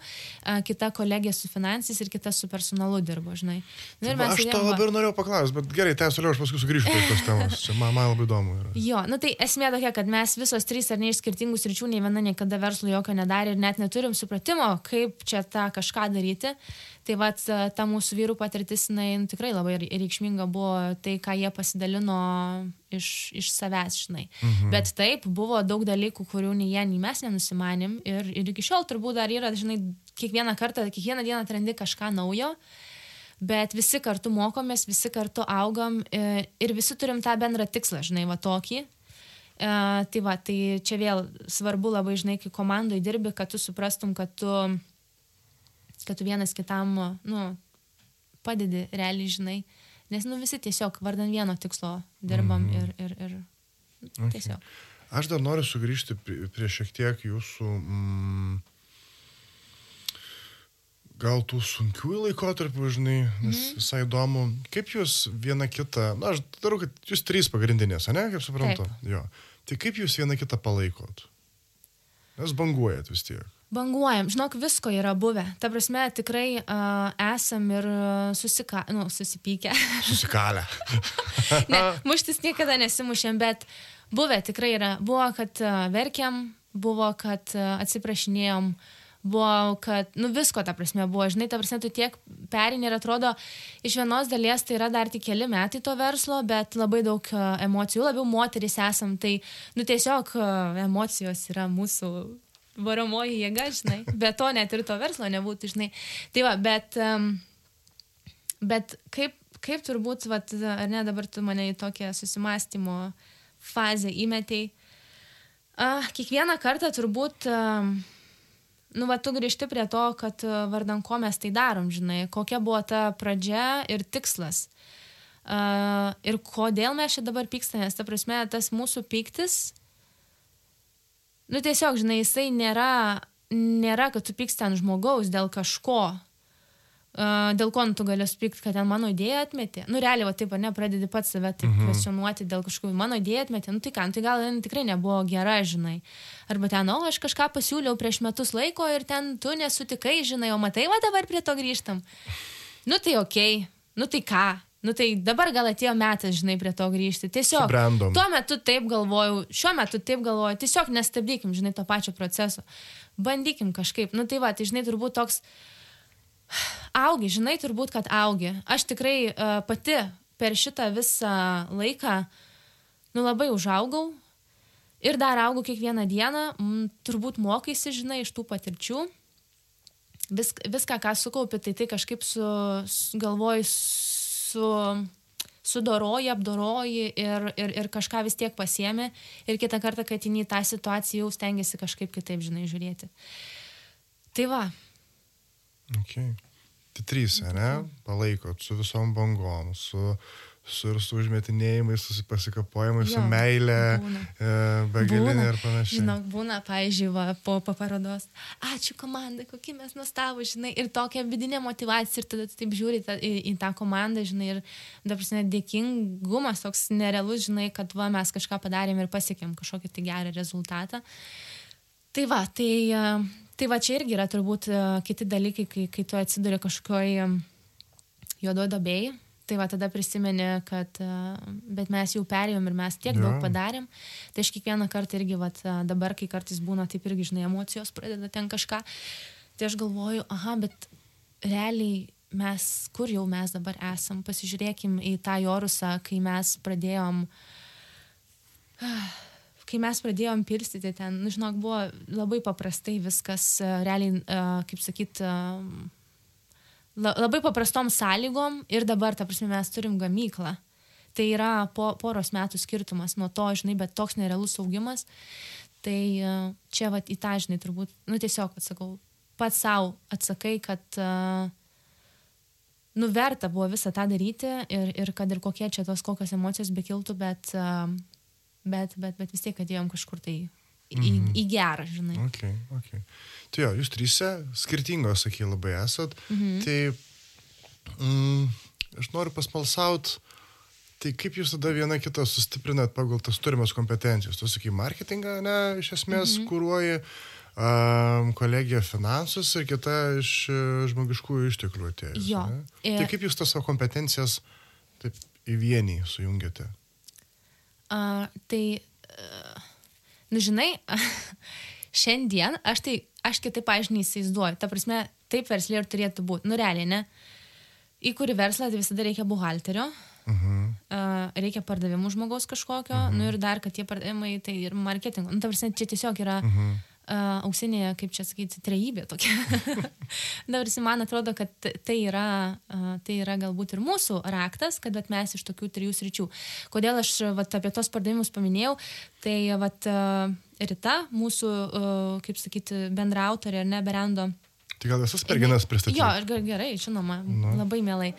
kita kolegė su finansais ir kita su personalu dirbo, žinai. Nu, aš sėdėjom, to labai ir norėjau paklausti, bet gerai, tęs toliau, aš paskui sugrįšiu prie tos temos, čia man, man labai įdomu. Yra. Jo, nu tai esmė tokia, kad mes visos trys ar ne iš skirtingų sričių, nei viena niekada verslo jokio nedarė ir net neturim supratimo, kaip čia tą kažką daryti. Tai va, ta mūsų vyrų patirtis, jinai nu, tikrai labai reikšminga buvo tai, ką jie pasidalino iš, iš savęs, žinai. Mhm. Bet taip, buvo daug dalykų, kurių nei jie, nei mes nenusimanim ir, ir iki šiol turbūt dar yra, žinai, kiekvieną kartą, kiekvieną dieną atrandi kažką naujo. Bet visi kartu mokomės, visi kartu augam e, ir visi turim tą bendrą tikslą, žinai, va tokį, Uh, tai va, tai čia vėl svarbu labai, žinai, kai komandai dirbi, kad tu suprastum, kad tu, kad tu vienas kitam, nu, padedi realiai, žinai. Nes, nu, visi tiesiog vardan vieno tikslo dirbam mm ir, ir, ir okay. tiesiog. Aš dar noriu sugrįžti prie, prie šiek tiek jūsų, mm, gal tų sunkių laikotarpių, žinai, nes mm -hmm. visai įdomu, kaip jūs viena kita, na, aš darau, kad jūs trys pagrindinės, ne, kaip suprantu. Taip. Jo. Tai kaip jūs viena kitą palaikot? Nes banguojat vis tiek. Banguojam, žinok, visko yra buvę. Ta prasme, tikrai uh, esam ir susika, nu, susipykę. Susikalę. ne, muštis niekada nesimušėm, bet buvę tikrai yra. Buvo, kad uh, verkiam, buvo, kad uh, atsiprašinėjom, buvo, kad, nu, visko, ta prasme, buvo. Žinai, ta prasme, tu tiek perini ir atrodo, iš vienos dalies tai yra dar tik keli metai to verslo, bet labai daug uh, emocijų, labiau moteris esam, tai, nu, tiesiog uh, emocijos yra mūsų varomoji jėga, žinai. Be to net ir to verslo nebūtų, žinai. Tai va, bet, bet kaip, kaip turbūt, vat, ar ne, dabar tu mane į tokią susimastymo fazę įmetėjai. Kiekvieną kartą turbūt, nu, va, tu grįžti prie to, kad uh, vardan ko mes tai darom, žinai, kokia buvo ta pradžia ir tikslas. Uh, ir kodėl mes čia dabar pykstamės, ta prasme, tas mūsų pyktis nu tiesiog, žinai, jisai nėra, nėra, kad tu pyksti ant žmogaus dėl kažko. Uh, dėl ko nu, tu gali supykti, kad ten mano idėją atmetė. Nu, realiai, va taip, ne, pradedi pats save taip mhm. kvestionuoti dėl kažkokių mano idėją atmetė. Nu, tai ką, nu, tai gal ten tikrai nebuvo gera, žinai. Arba ten, o, aš kažką pasiūliau prieš metus laiko ir ten tu nesutikai, žinai, o matai, va dabar prie to grįžtam. Nu, tai okei. Okay. Nu, tai ką? Nu tai dabar gal atėjo metas, žinai, prie to grįžti. Tiesiog. Subrendom. Tuo metu taip galvojau, šiuo metu taip galvoju, tiesiog nestabdykim, žinai, to pačio proceso. Bandykim kažkaip. Nu tai va, tai žinai, turbūt toks augi, žinai, turbūt, kad augi. Aš tikrai uh, pati per šitą visą laiką, nu labai užaugau. Ir dar augau kiekvieną dieną, m, turbūt mokaisi, žinai, iš tų patirčių. Vis, viską, ką sukaupi, tai tai kažkaip su, su galvoju su sudoroji, apdoroji ir, ir, ir kažką vis tiek pasiemi ir kitą kartą, kai atini tą situaciją, jau stengiasi kažkaip kitaip, žinai, žiūrėti. Tai va. Okay. Tai trys, ne? Palaikot su visom bangom, su su, su užmetinėjimais, su pasikapojimais, su meilė, e, begalinė ir panašiai. Žinok, būna, pavyzdžiui, va, po, po parodos, ačiū komandai, kokie mes nuostabų, žinai, ir tokia vidinė motivacija, ir tada taip žiūri ta, į, į tą komandą, žinai, ir dabar dėkingumas toks nerealus, žinai, kad va, mes kažką padarėm ir pasiekėm kažkokį tai gerą rezultatą. Tai va, tai, e, tai va čia irgi yra turbūt e, kiti dalykai, kai, kai tu atsiduri kažkokioj juodoje dabėjai Tai va tada prisimeni, kad bet mes jau perėjom ir mes tiek ja. daug padarėm. Tai aš kiekvieną kartą irgi va, dabar, kai kartais būna taip irgi, žinai, emocijos pradeda ten kažką, tai aš galvoju, aha, bet realiai mes, kur jau mes dabar esam, pasižiūrėkim į tą Jorusą, kai mes pradėjom kai mes pradėjom pilstyti ten, nu, žinok, buvo labai paprastai viskas, realiai, kaip sakyt, labai paprastom sąlygom ir dabar, ta prasme, mes turim gamyklą. Tai yra po, poros metų skirtumas nuo to, žinai, bet toks nerealus augimas. Tai e, čia, va, į tą, žinai, turbūt, nu, tiesiog atsakau, pats savo atsakai, kad, uh, nu, verta buvo visą tą daryti ir, ir kad ir kokie čia tos kokios emocijos bekiltų, bet, uh, bet, bet, bet vis tiek atėjom kažkur tai į, mm į gerą, žinai. Okay, okay. Tai jo, jūs trysia skirtingos, sakai, labai esat. Mhm. Tai mm, aš noriu pasmalsaut, tai kaip jūs tada viena kitą sustiprinat pagal tas turimas kompetencijos? Tu sakai, marketingą, ne, iš esmės mhm. kūruoji, um, kolegija finansus ir kita iš uh, žmogiškųjų išteklių atėjo. Jo. Ir... Tai kaip jūs tas savo kompetencijas taip į vienį sujungiate? Uh, tai, uh, nu žinai, šiandien aš tai aš kitaip, pažiūrėjau, neįsivaizduoju. Ta prasme, taip verslė ir turėtų būti. Nu, realiai, ne? įkuri verslą, tai visada reikia buhalterio, uh -huh. uh, reikia pardavimų žmogaus kažkokio, uh -huh. nu ir dar, kad tie pardavimai, tai ir marketingo. Nu, ta prasme, čia tiesiog yra uh -huh. Uh, auksinė, kaip čia sakyti, trejybė tokia. Dabar man atrodo, kad tai yra, uh, tai yra galbūt ir mūsų raktas, kad mes iš tokių trijų sričių. Kodėl aš vat, apie tos pardavimus paminėjau, tai vat, uh, Rita, mūsų, uh, kaip sakyti, bendrautorė, ar ne, Berendo Tai gal visas merginas pristatyti? Jo, gerai, žinoma, nu. labai mielai.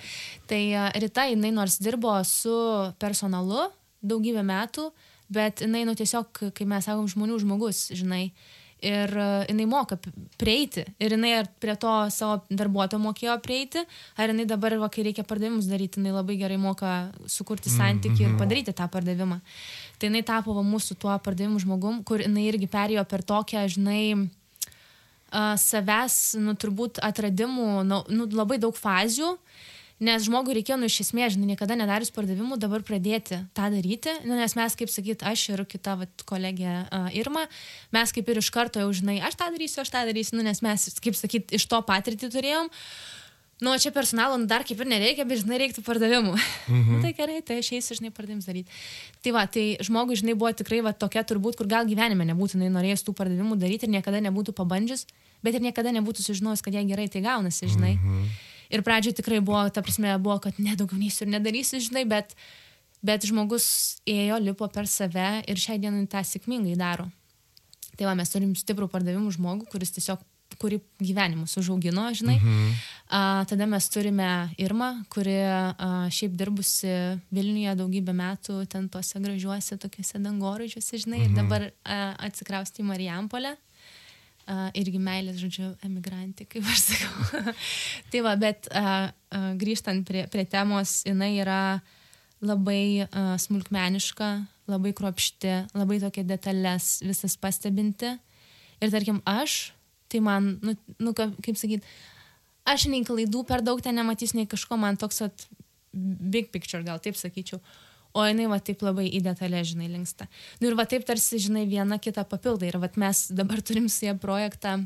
Tai Rita, jinai nors dirbo su personalu daugybę metų, bet jinai, nu tiesiog, kai mes sakom, žmonių žmogus, žinai. Ir jinai moka prieiti. Ir jinai ar prie to savo darbuotojo mokėjo prieiti, ar jinai dabar, va, kai reikia pardavimus daryti, jinai labai gerai moka sukurti mm, santykį mm -hmm. ir mhm. padaryti tą pardavimą. Tai jinai tapo va, mūsų tuo pardavimų žmogum, kur jinai irgi perėjo per tokią, žinai, uh, savęs, nu, turbūt atradimų, nu, nu, labai daug fazių. Nes žmogui reikėjo, nu, iš esmės, žinai, niekada nedarius pardavimų, dabar pradėti tą daryti, nu, nes mes, kaip sakyt, aš ir kita vat, kolegė uh, Irma, mes kaip ir iš karto jau, žinai, aš tą darysiu, aš tą darysiu, nu, nes mes, kaip sakyt, iš to patirtį turėjom. Nu, čia personalo nu, dar kaip ir nereikia, bet žinai, reiktų pardavimų. Mhm. nu, tai gerai, tai aš eisiu, žinai, pardavimus daryti. Tai va, tai žmogui, žinai, buvo tikrai va, tokia turbūt, kur gal gyvenime nebūtų norėjęs tų pardavimų daryti ir niekada nebūtų pabandžius bet ir niekada nebūtų sužinojęs, kad jai gerai tai gaunasi, žinai. -hmm. Ir pradžioje tikrai buvo, ta prasme, buvo, kad nedaugiau neįsiu ir nedarysiu, žinai, bet, bet žmogus ėjo, lipo per save ir šiai dienai tą sėkmingai daro. Tai va, mes turim stiprų pardavimų žmogų, kuris tiesiog kuri gyvenimus užaugino, žinai. Mhm. A, tada mes turime Irmą, kuri a, šiaip dirbusi Vilniuje daugybę metų, ten tuose gražiuose tokiuose dangoraižiuose, žinai, mhm. ir dabar a, atsikrausti į Marijampolę irgi meilės, žodžiu, emigrantė, kaip aš sakau. tai va, bet grįžtant prie, prie temos, jinai yra labai smulkmeniška, labai kropšti, labai tokia detalės visas pastebinti. Ir tarkim, aš, tai man, nu, nu kaip sakyt, aš nei klaidų per daug ten nematys, nei kažko man toks at big picture, gal taip sakyčiau. Uh, o jinai va taip labai į detalę, žinai, linksta. Nu ir va taip tarsi, žinai, viena kitą papildai. Ir va mes dabar turim su jie projektą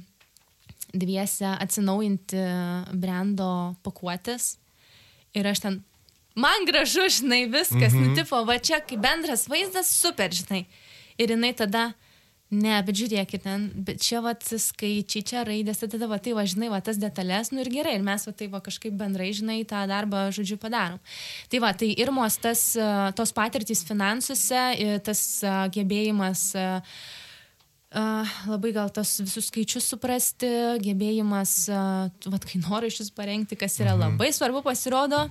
dviese atsinaujinti brendo pakuotės. Ir aš ten, man gražu, žinai, viskas, mm -hmm. nu tipo, va čia kaip bendras vaizdas, super, žinai. Ir jinai tada, Ne, bet žiūrėkit, ten, bet čia vat skaičiai, čia raidės, tada, va, tai va, žinai, va, tas detalės, nu ir gerai, ir mes va, tai va, kažkaip bendrai, žinai, tą darbą, žodžiu, padarom. Tai va, tai irmos tas, tos patirtys finansuose, tas gebėjimas Uh, labai gal tas visus skaičius suprasti, gebėjimas, vad, kainoraščius parengti, kas yra mhm. labai svarbu, pasirodo.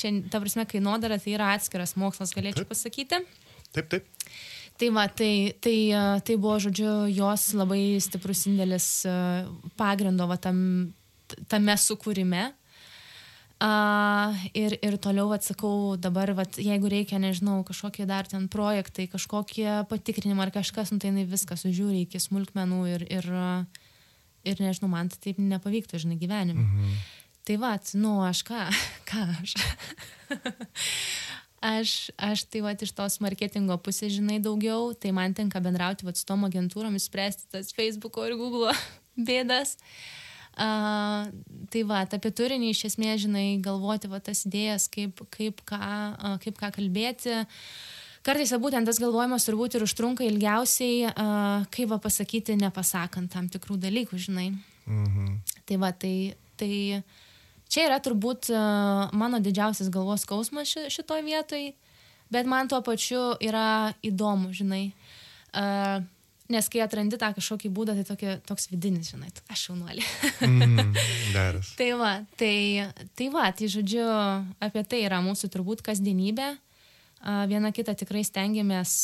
Čia, ta prasme, kainodara tai yra atskiras mokslas, galėčiau taip. pasakyti. Taip, taip. Tai va, tai, tai, tai buvo, žodžiu, jos labai stiprus indėlis pagrindo va, tam, tame sukūrime. Uh, ir, ir toliau atsakau, dabar, vat, jeigu reikia, nežinau, kažkokie dar ten projektai, kažkokie patikrinimai ar kažkas, nu, tai jinai viską sužiūri iki smulkmenų ir, ir, ir nežinau, man tai taip nepavyktų, žinai, gyvenime. Mhm. Tai va, nu, aš ką, ką aš. Aš, aš tai va iš tos marketingo pusės žinai daugiau, tai man tenka bendrauti va su tom agentūrom, spręsti tas Facebook'o ir Google'o bėdas. Uh, tai va, apie turinį iš esmės, žinai, galvoti va tas idėjas, kaip, kaip, ką, uh, kaip ką kalbėti. Kartais būtent tas galvojimas turbūt ir užtrunka ilgiausiai, uh, kaip va pasakyti, nepasakant tam tikrų dalykų, žinai. Mhm. Tai va, tai, tai Čia yra turbūt e, mano didžiausias galvos skausmas šitoj vietoj, bet man tuo pačiu yra įdomu, žinai. Uh, nes kai atrandi tą kažkokį būdą, tai tokia, toks vidinis, žinai, aš jaunuolė. mm, tai va, tai, tai va, tai žodžiu, apie tai yra mūsų turbūt kasdienybė. Uh, viena kitą tikrai stengiamės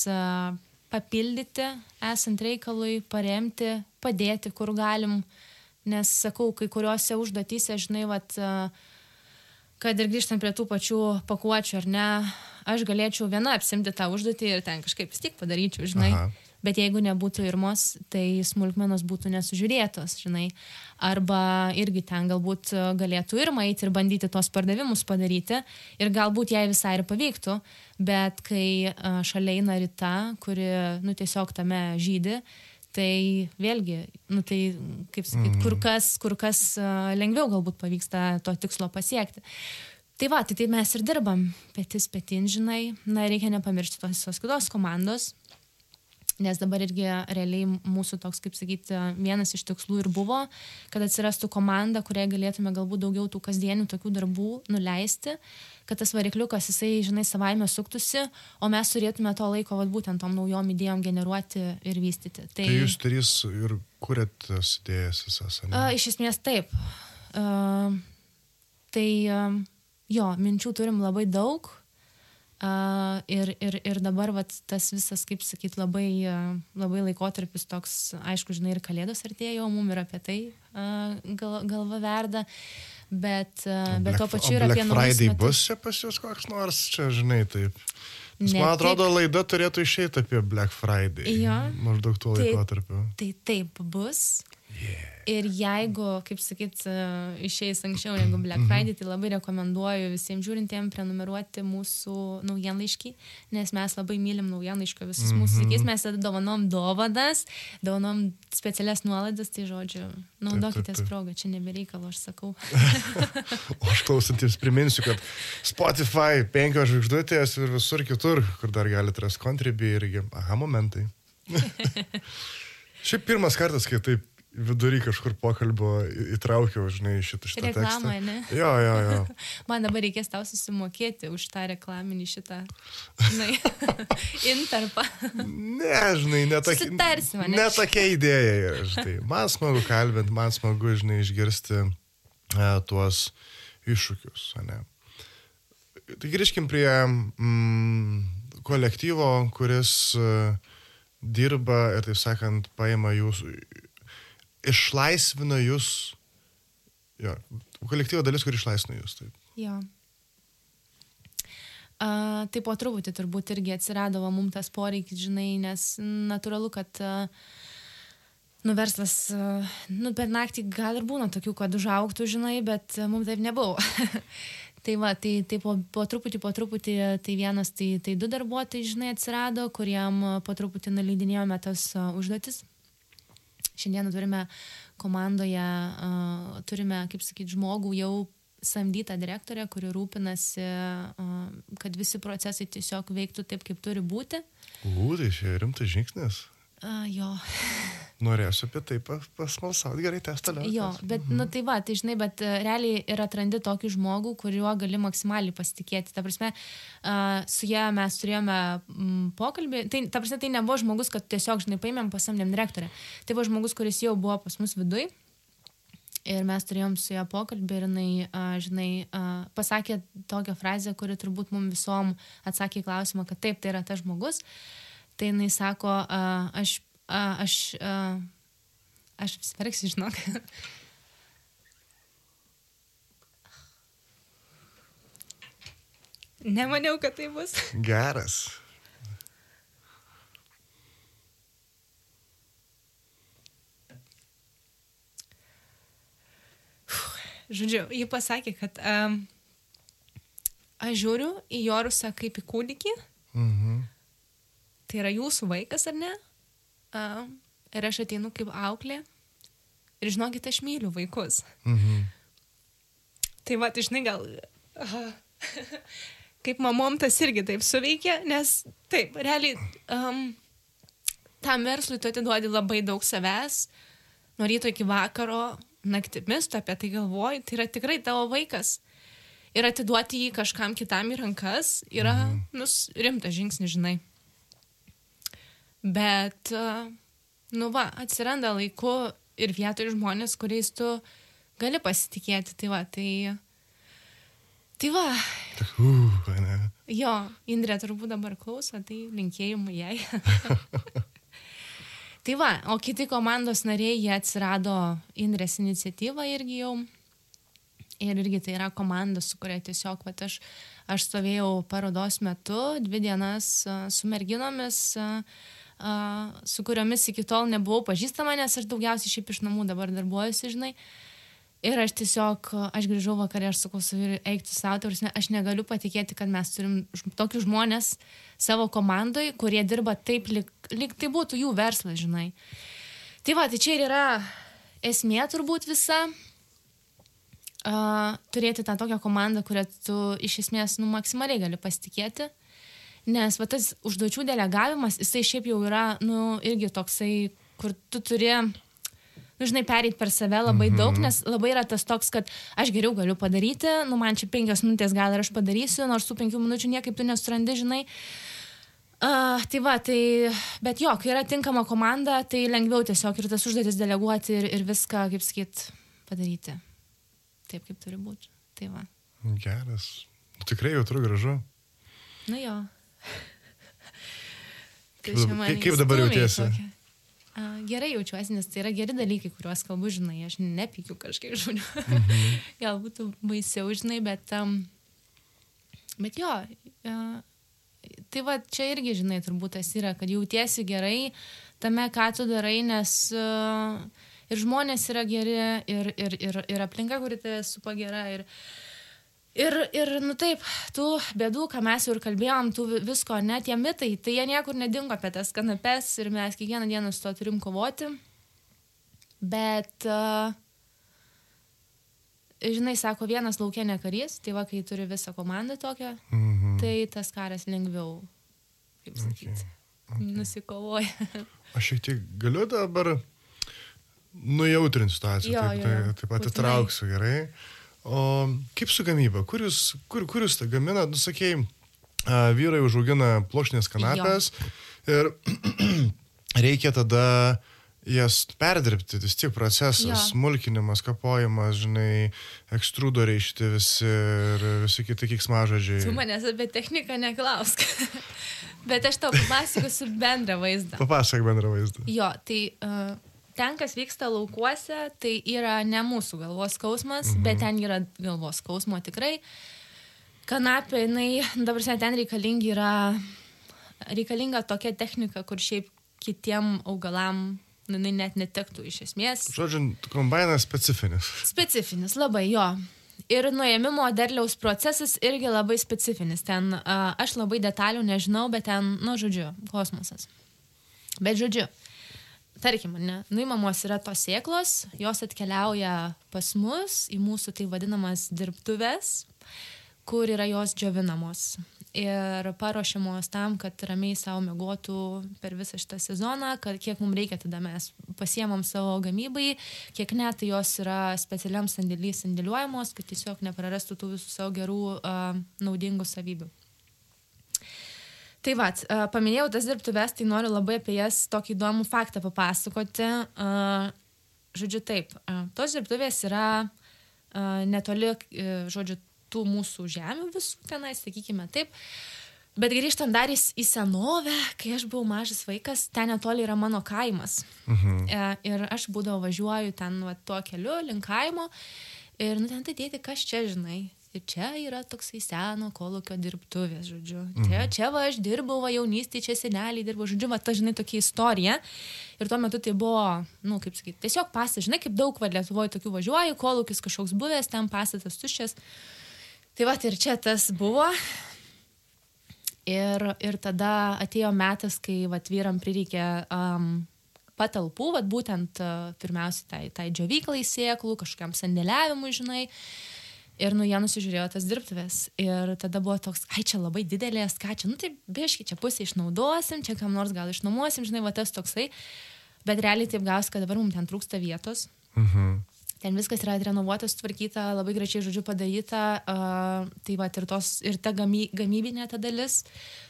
papildyti, esant reikalui, paremti, padėti, kur galim. Uh, Nes sakau, kai kuriuose užduotyse, žinai, vat, kad ir grįžtant prie tų pačių pakuočių, ar ne, aš galėčiau viena apsimti tą užduotį ir ten kažkaip vis tiek padaryčiau, žinai. Aha. Bet jeigu nebūtų irmos, tai smulkmenos būtų nesužiūrėtos, žinai. Arba irgi ten galbūt galėtų irma eiti ir bandyti tos pardavimus padaryti ir galbūt jai visai ir pavyktų, bet kai šalia eina Rita, kuri, nu, tiesiog tame žydi, Tai vėlgi, nu, tai, kaip sakyti, kur kas, kur kas lengviau galbūt pavyksta to tikslo pasiekti. Tai va, tai taip mes ir dirbam, petis petin, žinai, na, reikia nepamiršti tos visos kitos komandos, Nes dabar irgi realiai mūsų toks, kaip sakyti, vienas iš tikslų ir buvo, kad atsirastų komanda, kuriai galėtume galbūt daugiau tų kasdienių tokių darbų nuleisti, kad tas varikliukas, jisai, žinai, savaime suktųsi, o mes turėtume to laiko, vad būtent tom naujom idėjom generuoti ir vystyti. Tai, tai jūs trys ir kuriat tas idėjas visas, ne? A, iš esmės taip. A, tai a, jo, minčių turim labai daug Uh, ir, ir, ir dabar vat, tas visas, kaip sakyt, labai, uh, labai laikotarpis toks, aišku, žinai, ir kalėdos artėjo, o mum ir apie tai uh, gal, galva verda, bet, uh, bet tuo pačiu ir apie naujus. Friday metus. bus čia pas jūs koks nors, čia, žinai, taip. Nes man atrodo, tik... laida turėtų išeiti apie Black Friday. Jo. Maždaug tuo tai, laikotarpiu. Tai taip bus. Yeah. Ir jeigu, kaip sakyt, e, išeis anksčiau negu Black mhm. Friday, tai labai rekomenduoju visiems žiūrintiem prenumeruoti mūsų naujienlaiškį, nes mes labai mylim naujienlaiškio visus mūsų sakys, mhm. mes dovanom dovanas, dovanom specialias nuolaidas, tai žodžiu, naudokitės progą, čia nebereikalo, aš sakau. o aš klausantiems priminsiu, kad Spotify penkios žvaigždutės ir visur kitur, kur dar galite rasti kontribį irgi, aha, momentai. Šiaip pirmas kartas, kai taip vidury kažkur pokalbio įtraukiau, žinai, šitą, šitą Reklamą, tekstą. ne? Jo, jo, jo. Man dabar reikės tau susimokėti už tą reklaminį šitą, žinai, interpą. Ne, žinai, netokia. Sutarsime, ne? Netokia idėja yra, žinai. Man smagu kalbėti, man smagu, žinai, išgirsti e, tuos iššūkius, ne? Tai grįžkim prie mm, kolektyvo, kuris uh, dirba ir, taip sakant, paima jūsų išlaisvina jūs, jo, kolektyvo dalis, kur išlaisvina jūs. Taip. Jo. Uh, tai po truputį turbūt irgi atsirado mums tas poreikis, žinai, nes natūralu, kad uh, nu, verslas, nu, per naktį gal ir būna tokių, kad užauktų, žinai, bet mums taip nebuvo. tai va, tai, tai po, po truputį, po truputį, tai vienas, tai, tai du darbuotojai, žinai, atsirado, kuriem po truputį naleidinėjome tas užduotis. Šiandieną turime komandoje, uh, turime, kaip sakyti, žmogų jau samdytą direktorę, kuri rūpinasi, kad visi procesai tiesiog veiktų taip, kaip turi būti. Tai čia rimtas žingsnis. Uh, jo. Norėsiu apie tai pasmalsauti, gerai, tęs toliau. Jo, bet, mhm. nu tai va, tai žinai, bet uh, realiai ir atrandi tokį žmogų, kuriuo gali maksimaliai pasitikėti. Ta prasme, su ją mes turėjome pokalbį, tai, ta prasme, tai nebuvo žmogus, kad tiesiog, žinai, paėmėm pasamdėm direktorę. Tai buvo žmogus, kuris jau buvo pas mus vidui. Ir mes turėjom su ją pokalbį ir jinai, žinai, pasakė tokią frazę, kuri turbūt mums visom atsakė į klausimą, kad taip, tai yra tas žmogus. Tai jinai sako, aš, a, aš, a, aš apsiverksiu, žinok. Nemaniau, kad tai bus. Geras. Žodžiu, ji pasakė, kad um, aš žiūriu į Jorusą kaip į kūdikį. Mhm tai yra jūsų vaikas ar ne? Uh, ir aš ateinu kaip auklė. Ir žinokit, aš myliu vaikus. Mhm. Tai va, tai žinai, gal... Uh, kaip mamom tas irgi taip suveikia, nes taip, realiai um, tam verslui tu atiduodi labai daug savęs, nuo ryto iki vakaro, naktimis tu apie tai galvoji, tai yra tikrai tavo vaikas. Ir atiduoti jį kažkam kitam į rankas yra mhm. nus, rimtas žingsnis, žinai. Bet, nu va, atsiranda laiku ir vietoj žmonės, kuriais tu gali pasitikėti. Tai va, tai... Tai va. Uh, ne. Jo, Indrė turbūt dabar klauso, tai linkėjimų jai. tai va, o kiti komandos nariai, jie atsirado Indrės iniciatyvą irgi jau. Ir irgi tai yra komanda, su kuria tiesiog, va, aš, aš stovėjau parodos metu, dvi dienas su merginomis. Uh, su kuriomis iki tol nebuvau pažįstama, nes aš daugiausiai šiaip iš namų dabar darbuojuosi, žinai. Ir aš tiesiog, aš grįžau vakarė, aš sakau, saviri, eikti savo, tarsi, aš negaliu patikėti, kad mes turim tokius žmonės savo komandai, kurie dirba taip, lyg, lyg tai būtų jų verslas, žinai. Tai va, tai čia ir yra esmė turbūt visa. Uh, turėti tą tokią komandą, kurią tu iš esmės nu, maksimaliai gali pasitikėti. Nes va, tas užduočių delegavimas, jisai šiaip jau yra, nu, irgi toksai, kur tu turi, nu, žinai, pereit per save labai daug, Mhm. nes labai yra tas toks, kad aš geriau galiu padaryti, nu, man čia penkios minutės gal ir aš padarysiu, nors tų penkių minučių niekaip tu nesurandi, žinai. Uh, tai va, tai, bet jo, kai yra tinkama komanda, tai lengviau tiesiog ir tas užduotis deleguoti ir, ir viską, kaip sakyt, padaryti. Taip, kaip turi būti. Tai va. Geras. Tikrai jautru gražu. Nu jo. Tai Kaip kaip- dabar jautiesi? tokią- A, Gerai jaučiuosi, nes tai yra geri dalykai, kuriuos kalbu, žinai, aš nepykiu kažkiek žmonių. Mhm. Gal būtų baisiau, žinai, bet, um, bet jo, uh, tai va čia irgi, žinai, turbūt tas yra, kad jautiesi gerai tame, ką tu darai, nes uh, ir žmonės yra geri, ir, ir, ir, ir aplinka, kuri tave supa gera. Ir, Ir, ir, nu taip, tų bėdų, ką mes jau ir kalbėjom, tų vi- visko, net tie mitai, tai jie niekur nedingo apie tas kanapes ir mes kiekvieną dieną su to turim kovoti. Bet, uh, žinai, sako, vienas laukia ne karys, tai va, kai turi visą komandą tokią, Mhm. tai tas karas lengviau, kaip sakyti, okay. okay. nusikovoja. Aš šiek tiek galiu dabar nujautrinti situaciją, Jo, taip, jo, tai, jo. taip pat Būtinai. įtrauksiu gerai. O kaip su gamyba? Kur jūs, kur, kur jūs tą gaminat? Nusakėjai, vyrai užaugina plokštinės kanapės ir reikia tada jas perdirbti, vis tiek procesas, Jo. smulkinimas, kapojimas, žinai, ekstrudoriai šitie visi ir visi kiti kiksmažodžiai. Tu manęs apie techniką neklausk. Bet aš tau papasakosiu bendrą vaizdą. Papasak bendrą vaizdą. Jo, tai uh, ten, kas vyksta laukuose, tai yra ne mūsų galvos skausmas, mhm. bet ten yra galvos skausmo tikrai. Kanapė, jinai, dabar sen ten reikalingi yra, reikalinga tokia technika, kur šiaip kitiem augalam, nu, jinai net netektų iš esmės. Žodžiu, kombainas specifinis. Specifinis, labai jo. Ir nuėmimo derliaus procesas irgi labai specifinis. Ten uh, aš labai detalių nežinau, bet ten, nu, žodžiu, kosmosas. Bet žodžiu, tarkim, ne, nuimamos yra tos sėklos, jos atkeliauja pas mus į mūsų tai vadinamas dirbtuves, kur yra jos džiovinamos. Ir paruošiamos tam, kad ramiai savo mėgotų per visą šitą sezoną, kad kiek mums reikia, tada mes pasiemam savo gamybai, kiek ne, tai jos yra specialiam sandėlį sandėliuojamos, kad tiesiog neprarastų tų visų savo gerų, uh, naudingų savybių. Tai va, paminėjau tas dirbtuves, tai noriu labai apie jas tokį įdomų faktą papasakoti. Žodžiu, taip, tos dirbtuvės yra netoli, žodžiu, tų mūsų žemių visų tenai, sakykime taip. Bet grįžtant dar į, į senovę, kai aš buvau mažas vaikas, ten netoli yra mano kaimas. Mhm. E, ir aš būdavo važiuoju ten va, tuo keliu link kaimo ir nu ten tai dėti, kas čia žinai. Ir čia yra toksai seno kolokio dirbtuvės, žodžiu. Čia, čia va aš dirbau, va jaunystėje, čia seneliai dirbo, žodžiu, va ta, žinai, tokia istorija. Ir tuo metu tai buvo, nu, kaip sakyti, tiesiog pasas, žinai, kaip daug va Lietuvoje tokių važiuoju, kolokis kažkoks buvęs, ten pastatas tuščias. Tai va, ir čia tas buvo. Ir, ir tada atėjo metas, kai vat, vyram prireikė um, patalpų, vat, būtent uh, pirmiausia tai, tai džiovyklai sėklų, kažkokiam sandėliavimui, žinai. Ir nu jie nusižiūrėjo tas dirbtuvės. Ir tada buvo toks, ai čia labai didelės, ką čia, nu tai biški, čia pusę išnaudosim, čia kam nors gal išnuomosim, žinai, va tas toksai. Bet realiai taip gaus, kad dabar mums ten trūksta vietos. Mhm. Ten viskas yra renovuota, sutvarkyta, labai gražiai, žodžiu, padaryta. Uh, tai va, ir, tos, ir ta gamy, gamybinė ta dalis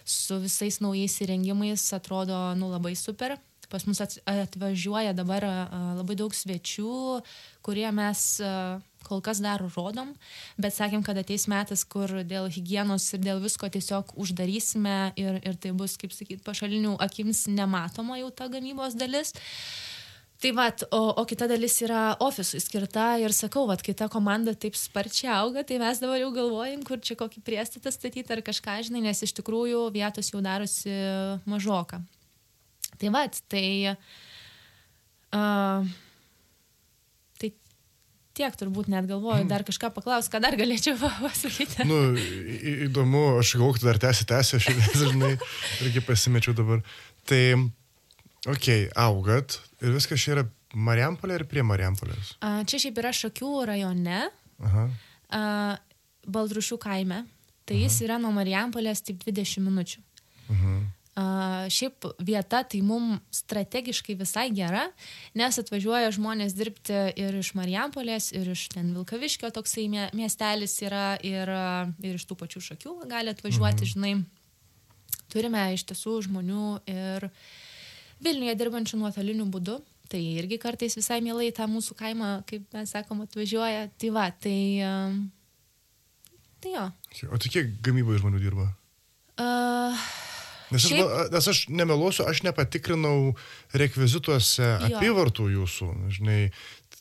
su visais naujais įrengimais atrodo, nu, labai super. Pas mus atvažiuoja dabar uh, labai daug svečių, kurie mes uh, kol kas dar rodom, bet sakėm, kad ateis metas, kur dėl hygienos ir dėl visko tiesiog uždarysime ir, ir tai bus, kaip sakyt, pašalinių akims nematoma jau ta gamybos dalis. Tai va, o, o kita dalis yra ofisui skirta ir sakau, va, kai ta komanda taip sparčiai auga, tai mes dabar jau galvojam, kur čia kokį priestatą statyti ar kažką, žinai, nes iš tikrųjų vietos jau darosi mažoka. Tai va, tai... Uh, tiek turbūt net galvoju, dar kažką paklaus, ką dar galėčiau pasakyti. Nu, įdomu, aš galvoju, kad dar tęsi, tęsi, aš žinai, irgi pasimečiau dabar. Tai, okei, okay, augat, Ir viskas čia yra Marijampolė ir prie Marijampolės. A, Čia šiaip yra Šakių rajone, Aha. a, Baldrušių kaime. Tai jis yra nuo Marijampolės tik 20 minučių. Mhm. Šiaip vieta tai mums strategiškai visai gera, nes atvažiuoja žmonės dirbti ir iš Marijampolės, ir iš ten Vilkaviškio toksai mie- miestelis yra, ir, ir iš tų pačių šakių gali atvažiuoti, mhm. žinai. Turime iš tiesų žmonių ir Vilniuje dirbančių nuotoliniu būdu. Tai irgi kartais visai mielai tą mūsų kaimą, kaip mes sakom, atvažiuoja. Tai va, tai... a, Tai jo. O tai kiek gamyboje žmonių dirba? Uh, Nes aš, Šiaip- Šiaip... nes aš nemeluosiu, aš nepatikrinau rekvizituose apyvartų jūsų, žinai,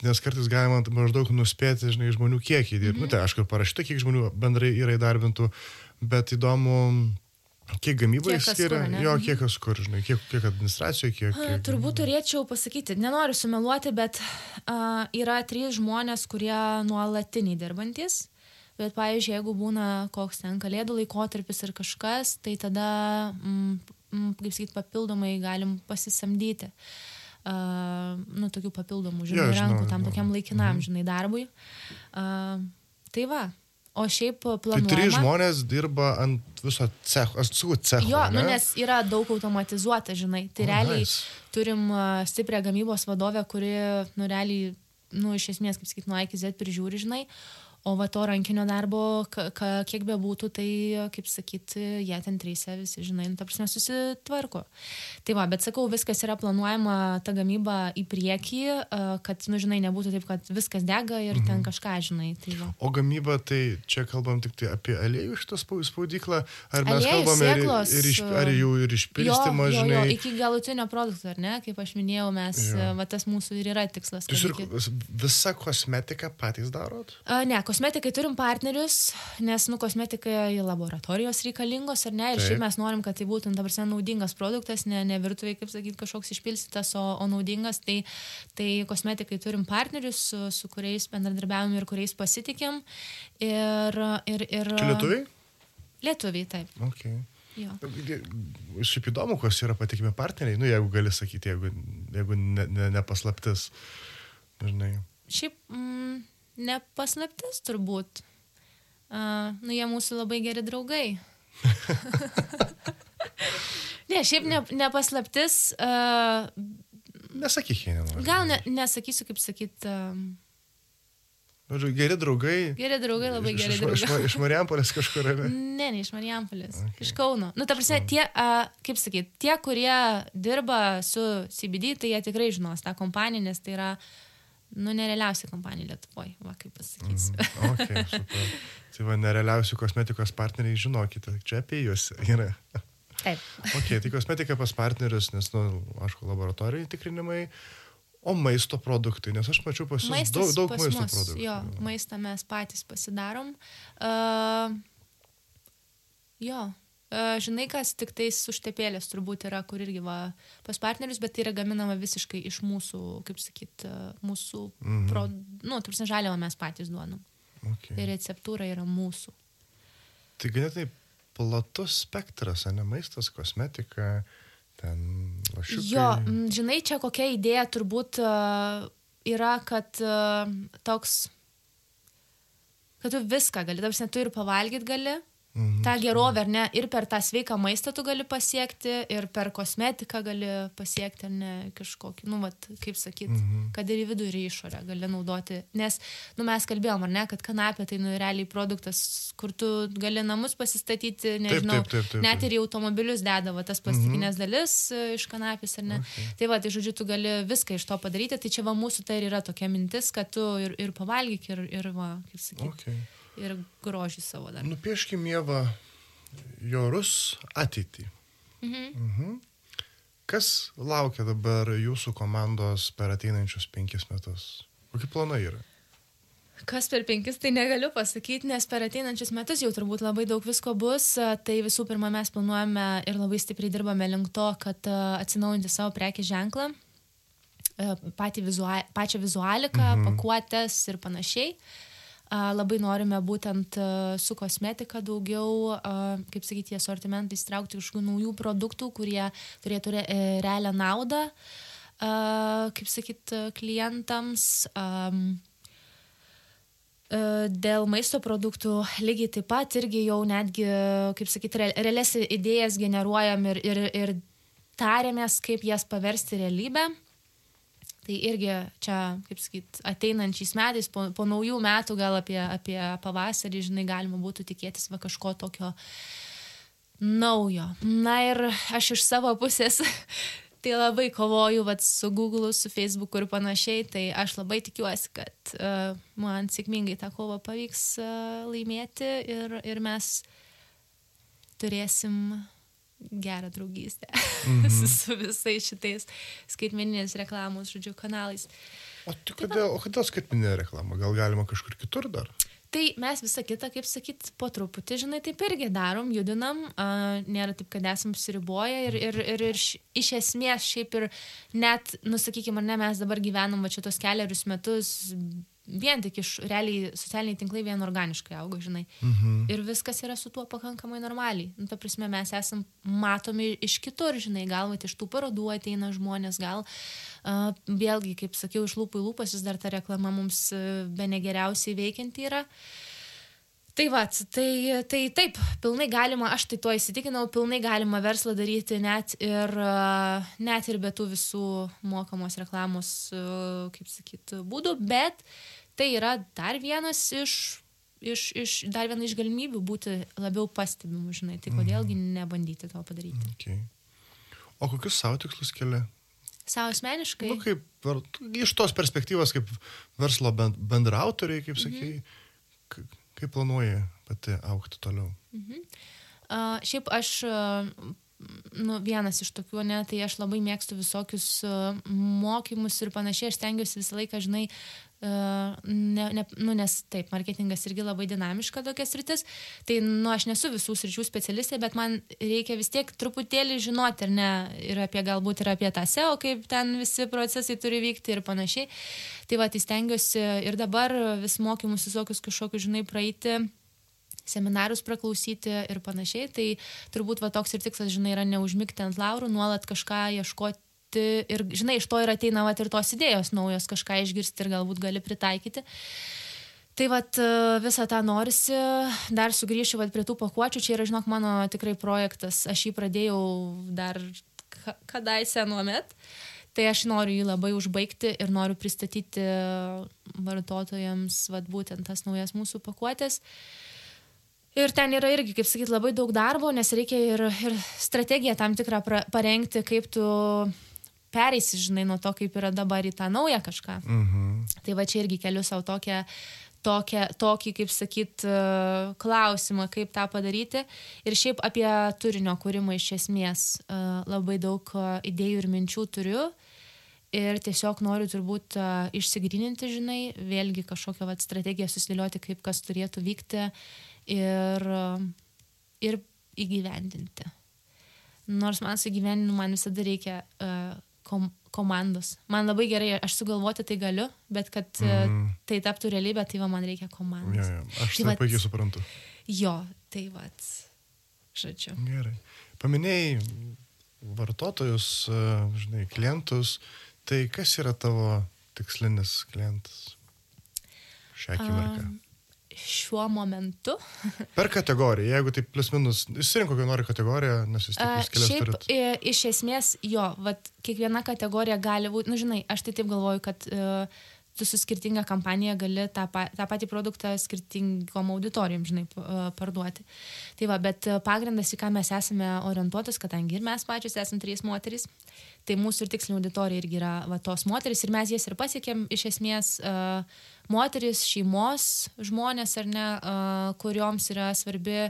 nes kartais galima maždaug nuspėti, žinai, žmonių kiekį dirbti. Mhm. Nu, tai aišku, parašyta, kiek žmonių bendrai yra įdarbintų, bet įdomu, kiek gamybai skiria, kur, ane? jo, Mhm. kiek kas kur, žinai, kiek, kiek administracijoje, kiek... Kiek Turbūt turėčiau pasakyti, nenoriu sumeluoti, bet a, yra trys žmonės, kurie nuolatiniai dirbantis. Bet, pavyzdžiui, jeigu būna koks ten kalėdų laikotarpis ir kažkas, tai tada, mm, mm, kaip sakyt, papildomai galim pasisamdyti. Uh, nu, tokių papildomų, žinai, žinau, rankų tam žinau. tokiam laikinam, žinai, darbui. Uh, tai va. O šiaip Tai planuojama... trys žmonės dirba ant viso cecho, aš sakau cecho. Jo, nu, ne? nes yra daug automatizuota, žinai. Tai O, realiai nice. turim stiprią gamybos vadovę, kuri, nu, realiai, nu, iš esmės, kaip sakyt, nuo A iki Z prižiūri, žinai. O va to rankinio darbo, kiek be būtų, tai, kaip sakyt, jie ten trysė visi, žinai, nu, ta prasme, susitvarko. Tai va, bet sakau, viskas yra planuojama, ta gamyba į priekį, kad, nu, žinai, nebūtų taip, kad viskas dega ir ten kažką, žinai. Tai va. O gamyba, tai čia kalbam tik tai apie aliejų šitą spau- spaudyklą, ar mes Aliejus, kalbame ir, sėklos, ir, iš, ar jų ir išpilstymą, jo, jo, žinai. jo, iki galutinio produkto, ar ne? Kaip aš minėjau, mes, Jo. va tas mūsų ir yra tikslas. Jūs ir visą kosmetiką patys darot? A, Ne, kosmetikai turim partnerius, nes, nu, kosmetikai laboratorijos reikalingos, ar ne? Ir Taip. šiaip mes norim, kad tai būtų, dabar sen, naudingas produktas, ne, ne virtuviai, kaip sakyti, kažkoks išpilstytas, o, o naudingas. Tai, tai kosmetikai turim partnerius, su, su kuriais bendradarbiavom ir kuriais pasitikim. Ir, ir, ir, Čia lietuviai? Lietuviai, taip. Okay. Jo. Šiaip įdomu, kas yra patikimi partneriai, nu jeigu gali sakyti, jeigu, jeigu ne, ne, ne paslaptis. Žinai. Šiaip mm, nepaslaptis turbūt. Uh, nu, jie mūsų labai geri draugai. ne, šiaip ne, nepaslaptis. Uh, Nesakyk, jei nenori. gal ne, nesakysiu, kaip sakyt. Uh, Žodžiu, geri draugai. geri draugai, labai iš, geri iš, draugai. Iš, iš Marijampolės kažkur, ne? Ne, ne iš Marijampolės, Okay. iš Kauno. Nu, ta prasme, tie, uh, kaip sakyt, tie, kurie dirba su CBD, tai jie tikrai žinos tą kompaniją, nes tai yra, nu, nerealiausia kompanija Lietuvoje, va, kaip pasakysiu. Mhm. Okay, super. Tai va, nerealiausių kosmetikos partneriai, žinokite, čia apie jūs yra. Taip. Ok, tai kosmetika pas partnerius, nes, na, nu, aišku, laboratorijai tikrinimai, o maisto produktai, nes aš mačiau pas jūs daug, daug pas maisto mus, produktų. Jo, maistą mes patys pasidarom. Uh, jo. Uh, žinai, kas tik tais užtepėlės turbūt yra, kur irgi va pas partnerius, bet tai yra gaminama visiškai iš mūsų, kaip sakyt, uh, mūsų, Mhm. pro, nu, tarsi žaliavą mes patys duodam. Okay. Ir receptūra yra mūsų. Tai ganėtinai platus spektras, ne maistas, kosmetika, ten lašiukai. Jo, žinai, čia kokia idėja turbūt uh, yra, kad toks, kad tu viską gali, tarsi tu ir pavalgyti gali, Mhm. tą gerovę, ar ne, ir per tą sveiką maistą tu gali pasiekti, ir per kosmetiką gali pasiekti, ar ne, kažkokį, nu, vat, kaip sakyt, Mhm. kad ir į vidų, ir į išorę gali naudoti. Nes, nu, mes kalbėjom, ar ne, kad kanapė tai, nu, realiai produktas, kur tu gali namus pasistatyti, nežinau, taip, taip, taip, net taip. ir į automobilius dedavo tas plastikinės mhm. dalis e, iš kanapės, ar ne. Okay. Tai va, tai žodžiu, tu gali viską iš to padaryti, tai čia va mūsų tai ir yra tokia mintis, kad tu ir, ir pavalgyk, ir, ir va, kaip sakyti, Okay. Ir grožį savo dar. Nupieškim Jėvą Jorus ateitį. Mhm. Mhm. Kas laukia dabar jūsų komandos per ateinančius penkis metus? Kokie planai yra? Kas per penkis, tai negaliu pasakyti, nes per ateinančius metus jau turbūt labai daug visko bus. Tai visų pirma, mes planuojame ir labai stipriai dirbame link to, kad a, atsinaujinti savo prekį ženklą, a, patį vizua, pačią vizualiką, mhm. pakuotės ir panašiai. A, Labai norime būtent su kosmetika daugiau, kaip sakyti, į asortimentą įstraukti kažkokių naujų produktų, kurie turėtų e, realią naudą. kaip sakyt, klientams. Dėl maisto produktų lygiai taip pat irgi jau netgi, kaip sakyti, realias idėjas generuojam ir, ir, ir tarėmės, kaip jas paversti realybę. Tai irgi čia, kaip sakyt, ateinančiais metais, po, po naujų metų, gal apie, apie pavasarį, žinai, galima būtų tikėtis va kažko tokio naujo. Na ir aš iš savo pusės tai labai kovoju vat, su Google, su Facebook ir panašiai, tai aš labai tikiuosi, kad uh, man sėkmingai tą kovą pavyks uh, laimėti ir, ir mes turėsim gerą draugystę mm -hmm. su, visais šitais skaitmeninės reklamos, žodžiu, kanalais. O, kodėl, o kodėl skaitmeninė reklama? Gal galima kažkur kitur dar? Tai mes visą kitą, kaip sakyt, po truputį, žinai, taip irgi darom, judinam, uh, nėra taip, kad esam siriboję ir, ir, ir, ir š, iš esmės šiaip ir net, nusakykime, ne, mes dabar gyvenam va čia tos keliarius metus vien tik iš realiai socialiniai tinklai vien organiškai auga, žinai. Mhm. Ir viskas yra su tuo pakankamai normaliai. Nu, ta prasme, mes esam matomi iš kitur, žinai, gal vat, iš tų parodų ateina žmonės, gal uh, vėlgi, kaip sakiau, iš lūpų į lūpas vis dar ta reklama mums uh, be negeriausiai veikianti yra. Tai va, tai, tai taip, pilnai galima, aš tai tuo įsitikinau, pilnai galima verslą daryti net ir, net ir be tų visų mokamos reklamos, kaip sakyt, būdų, bet tai yra dar vienas iš, iš, iš, dar viena iš galimybių būti labiau pastebimu, žinai, tai kodėlgi mhm. nebandyti to padaryti. Okay. O kokius savo tikslus keli? Savo asmeniškai? Nu, kaip, iš tos perspektyvos, kaip verslo bendrautoriai, kaip mhm. Kaip planuoji pati aukti toliau? Mhm. Uh, šiaip aš uh, nu, vienas iš tokių, ne, tai aš labai mėgstu visokius uh, mokymus ir panašiai, aš stengiuosi visą laiką, žinai, ne, ne, nu, nes taip, marketingas irgi labai dinamiška tokia sritis, tai, nu, aš nesu visų sričių specialistė, bet man reikia vis tiek truputėlį žinoti, ar ne, ir apie galbūt ir apie tą SEO, kaip ten visi procesai turi vykti ir panašiai. Tai va, tai stengiuosi ir dabar vis mokymus visokius kažkokius, žinai, praeiti seminarus praklausyti ir panašiai. Tai turbūt va toks ir tikslas, žinai, yra neužmigti ant laurų, nuolat kažką ieškoti ir, žinai, iš to ir ateina vat, ir tos idėjos naujos, kažką išgirsti ir galbūt gali pritaikyti. Tai vat e, visą tą norisi, dar sugrįšiu vat, prie tų pakuočių, čia yra, žinok, mano tikrai projektas, aš jį pradėjau dar kadaise nuomet, tai aš noriu jį labai užbaigti ir noriu pristatyti vartotojams vat, būtent tas naujas mūsų pakuotės. Ir ten yra irgi, kaip sakyti, labai daug darbo, nes reikia ir, ir strategiją tam tikrą pra, parengti, kaip tu pereisi, žinai, nuo to, kaip yra dabar į tą naują kažką. Mhm. Tai va čia irgi keliu savo tokią, tokią, tokį, kaip sakyt, e, klausimą, kaip tą padaryti. Ir šiaip apie turinio kūrimą iš esmės e, labai daug e, idėjų ir minčių turiu. Ir tiesiog noriu turbūt išsigryninti, žinai, vėlgi kažkokią vat, strategiją susidėlioti, kaip kas turėtų vykti ir, ir įgyvendinti. Nors man su įgyvendinimu man visada reikia uh, kom, komandos. Man labai gerai, aš sugalvoti tai galiu, bet kad mm. tai taptų realybė, tai va, man reikia komandos. Ja, ja. Aš tai, tai puikiai suprantu. Jo, tai va, žodžiu. Gerai. Paminėjai vartotojus, e, žinai, klientus, tai kas yra tavo tikslinis klientas šią akimirką? Um, šiuo momentu. per kategoriją, jeigu tai plus minus, išsirink kokią nori kategoriją, nes jūs kelias Šiaip, turit. Iš esmės, jo, vat, kiekviena kategorija gali būti, nu žinai, aš tai taip galvoju, kad uh, tu su skirtinga kampanija gali tą, pa, tą patį produktą skirtingom auditorijom, žinai, parduoti. Tai va, bet pagrindas, į ką mes esame orientuotas, kadangi ir mes pačios esame trys moterys, tai mūsų ir tikslinė auditorija irgi yra va, tos moteris ir mes jas ir pasiekėm iš esmės uh, moteris, šeimos žmonės ar ne, uh, kurioms yra svarbi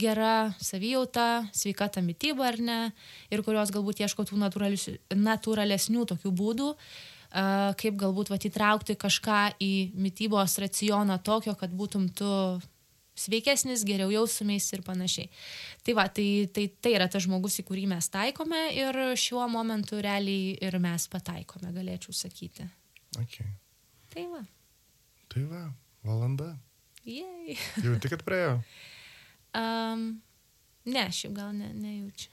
gera savijauta, sveikata mytyba ar ne, ir kurios galbūt ieško tų natūralesnių tokių būdų, uh, kaip galbūt vat, įtraukti kažką į mytybos racioną tokio, kad būtum tu sveikesnis, geriau jausumeis ir panašiai. Tai va, tai, tai, tai yra tas žmogus, į kurį mes taikome ir šiuo momentu realiai ir mes pataikome, galėčiau sakyti. Okay. Tai va. Tai va, valanda. Jei. Jau tik, kad praėjo. Um, ne, šiaip gal ne, nejaučiu.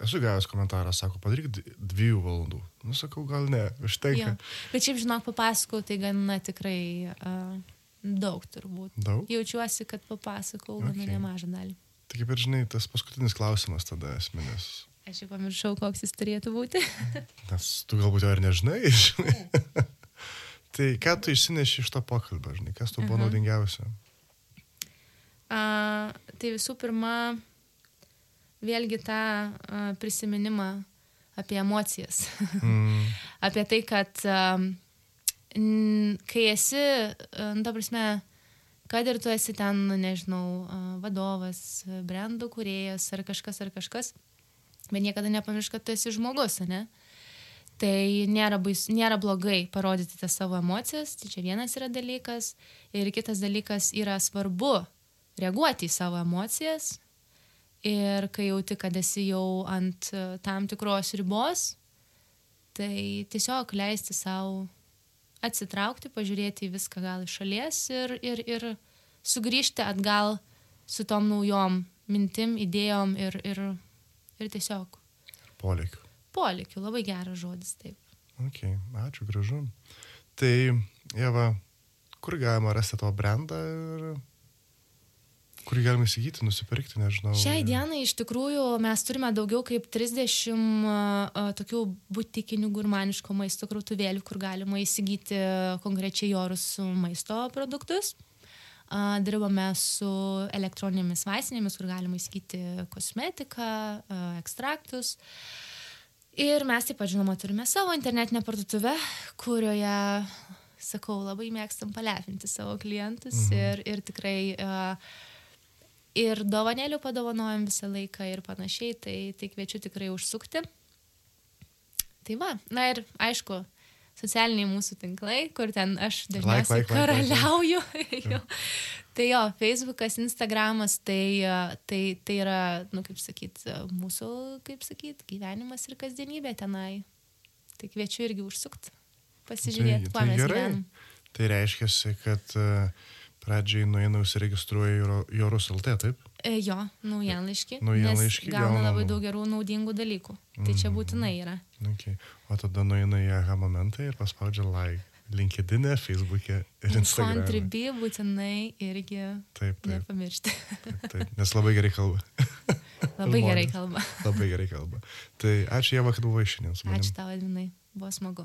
Esu gavęs komentarą, sako, padaryk dviejų valandų. Nu, sakau, gal ne, Jo. užtenka. Bet šiaip, žinok, papasakau, tai gana tikrai uh, daug turbūt. Daug. Jaučiuosi, kad papasakau gana Okay. nemažą dalį. Tai kaip ir žinai, tas paskutinis klausimas tada esminis. Aš jau pamiršau, koks jis turėtų būti. Nes tu galbūt jo ir nežinai, žinai. tai ką tu išsineši iš to pokalbio, žinai, kas tau buvo Aha. naudingiausia? Uh, tai visų pirma, vėlgi tą prisiminimą apie emocijas. Mm, apie tai, kad kai esi, nu, ta prasme, kad ir tu esi ten, nu, nežinau, vadovas, brandų kuriejas ar kažkas ar kažkas, bet niekada nepamiršk, kad tu esi žmogus, ne? Tai nėra, bais, nėra blogai parodyti tas savo emocijas, tai čia vienas yra dalykas. Ir kitas dalykas yra svarbu reaguoti į savo emocijas. Ir kai jauti, kad esi jau ant e, tam tikros ribos, tai tiesiog leisti savo atsitraukti, pažiūrėti į viską gal iš šalies ir, ir, ir sugrįžti atgal su tom naujom mintim, idėjom ir, ir, ir tiesiog Polėkiu. polikiu. Labai geras žodis, taip. Ok, ačiū, gražu. Tai, Jeva, kur galima rasti tavo brandą ir kurį galima įsigyti, nusipirkti, nežinau. Šiai dienai iš tikrųjų mes turime daugiau kaip 30 uh, tokių butikinių gurmaniško maisto krautuvėlių, kur galima įsigyti konkrečiai jorus maisto produktus. Uh, dirbame su elektroninėmis vaistinėmis, kur galima įsigyti kosmetiką, uh, ekstraktus. Ir mes taip pat, žinoma, turime savo internetinę parduotuvę, kurioje, sakau, labai mėgstam palepinti savo klientus mhm. ir, ir tikrai uh, ir dovanėlių padovanojam visą laiką ir panašiai, tai, tai kviečiu tikrai užsukti. Tai va, na ir aišku, socialiniai mūsų tinklai, kur ten aš dažniausiai like, like, like, karaliauju. Jo. Tai jo, Facebookas, Instagramas, tai, tai, tai yra, nu kaip sakyt, mūsų, kaip sakyt, gyvenimas ir kasdienybė tenai. Tai kviečiu irgi užsukti, pasižiūrėti, tai, kuo mes gerai. gyvenam. Tai reiškia, kad e, pradžiai nueina užsiregistruoja Joro- Jorus LT, taip? E, jo. Naujienlaiškį nes Gauna gauna labai daug gerų naudingų dalykų. Tai čia Mhm. būtinai yra. Okay. O tada nueina į aha momentą ir paspaudžia like. LinkedIn, Facebook'e ir Instagram'e. Contribui būtinai irgi Taip, taip, nepamiršti. taip, taip. Nes labai gerai kalba. Labai gerai kalba. Labai gerai kalba. Tai ačiū Jeva, kad buvai šiandien su manimi. Ačiū tau, Edvinai. Buvo smagu.